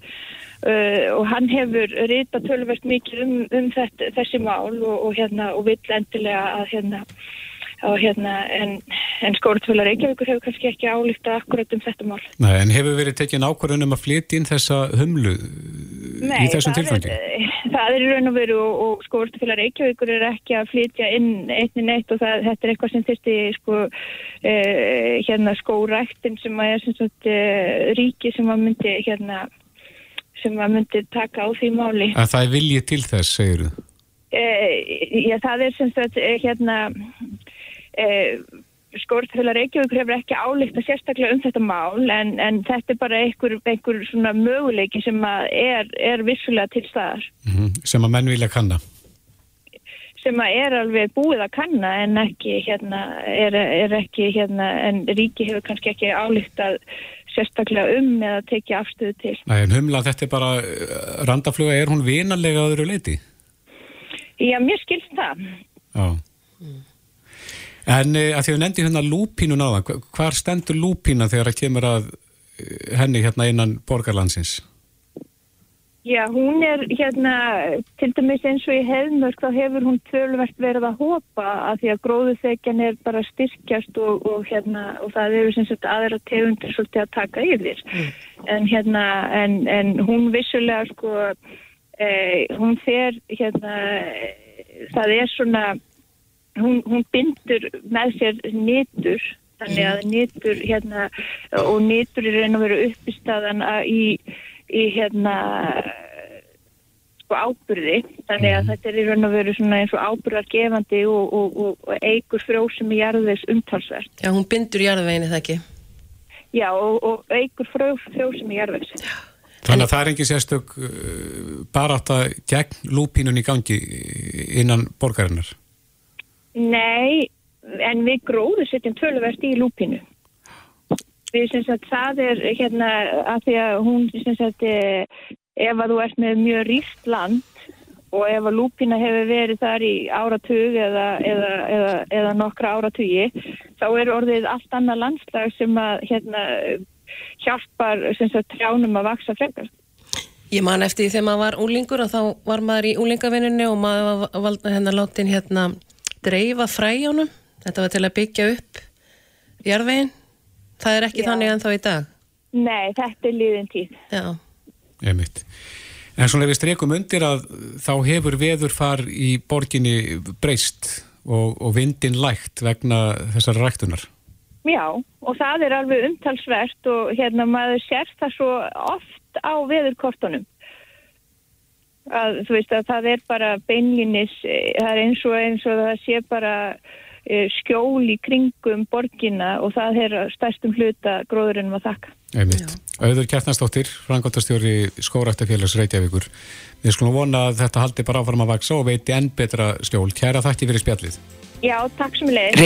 uh, og hann hefur rita tölverst mikið um, um þetta, þessi mál og, og, hérna, og vill endilega að hérna og hérna, en, en skóratfélag Reykjavíkur hefur kannski ekki álíkta akkurat um þetta mál. Nei, en hefur verið tekinn ákvarðun um að flytja inn þessa humlu Nei, í þessum tilfangi? Nei, það er raun og veru og, og skóratfélag Reykjavíkur er ekki að flytja inn einni neitt og það, þetta er eitthvað sem þurfti sko eh, hérna skóræktin sem að er sem sagt eh, ríki sem að myndi hérna sem að myndi taka á því máli. Að það er viljið til þess, segir þú? Eh, já, það er sem sagt hérna Eh, Skórtfélag Reykjavík hefur ekki álíkta sérstaklega um þetta mál en, en þetta er bara einhver, einhver svona möguleiki sem er, er vissulega til staðar. Mm -hmm. Sem að menn vilja kanna? Sem að er alveg búið að kanna en ekki hérna, er, er ekki hérna, en ríki hefur kannski ekki álíkta sérstaklega um eða tekið afstöðu til. Nei, en humla þetta er bara eh, randafluga, er hún vinanlega á öðru leiti? Já, mér skilst það. Já. En uh, að því að nefndi hérna lúpínu náðan, hvar stendur lúpína þegar það kemur að uh, henni hérna innan borgarlandsins? Já, hún er hérna, til dæmis eins og í hefnmörk þá hefur hún tölvert verið að hopa að því að gróðuþekjan er bara styrkjast og, og hérna og það eru sem sagt aðra tegundir svolítið að taka yfir. Mm. En hérna, en, en hún vissulega sko, eh, hún fer hérna, það er svona hún, hún bindur með sér nýtur þannig að nýtur hérna og nýtur er einu verið uppistaðan í, í hérna sko ábyrði þannig að þetta er í raun og veru svona eins og ábyrðargefandi og, og, og, og eigur frjósum í jarðvegs umtalsvert. Já, hún bindur jarðveginu það ekki? Já, og eigur frjósum í jarðvegs. Já. Þannig að það er ekki sérstök uh, bara átt að gegn lúpínun í gangi innan borgarinnar? Nei, en við gróðu setjum tölverst í lúpinu. Við syns að það er hérna að því að hún syns að ef að þú ert með mjög ríkt land og ef að lúpina hefur verið þar í áratug eða, eða, eða, eða nokkra áratugi þá er orðið allt annað landslag sem að hérna, hjálpar að, trjánum að vaksa frekar. Ég man eftir því þegar maður var úlingur og þá var maður í úlingavinninu og maður var hérna látin hérna dreifa fræjónum þetta var til að byggja upp jarðveginn það er ekki Já. þannig ennþá í dag Nei, þetta er liðin tíð Já Ég mitt En svona ef við strekum undir að þá hefur veðurfar í borginni breyst og, og vindin lægt vegna þessar ræktunar. Já, og það er alveg umtalsvert og hérna maður sér það svo oft á veðurkortunum. Að, þú veist að það er bara beinlinis, eh, það er eins og eins og það sé bara skjól í kringum borgina og það er stærstum hluta gróðurinnum að þakka. Einmitt. Auður Kjartnarsdóttir, frangotastjóri Skóraktafélags Reykjavíkur. Við skulum vona að þetta haldi bara áfram að vaksa og veiti enn betra skjól. Kæra þætti fyrir spjallið. Já, takk sem leið.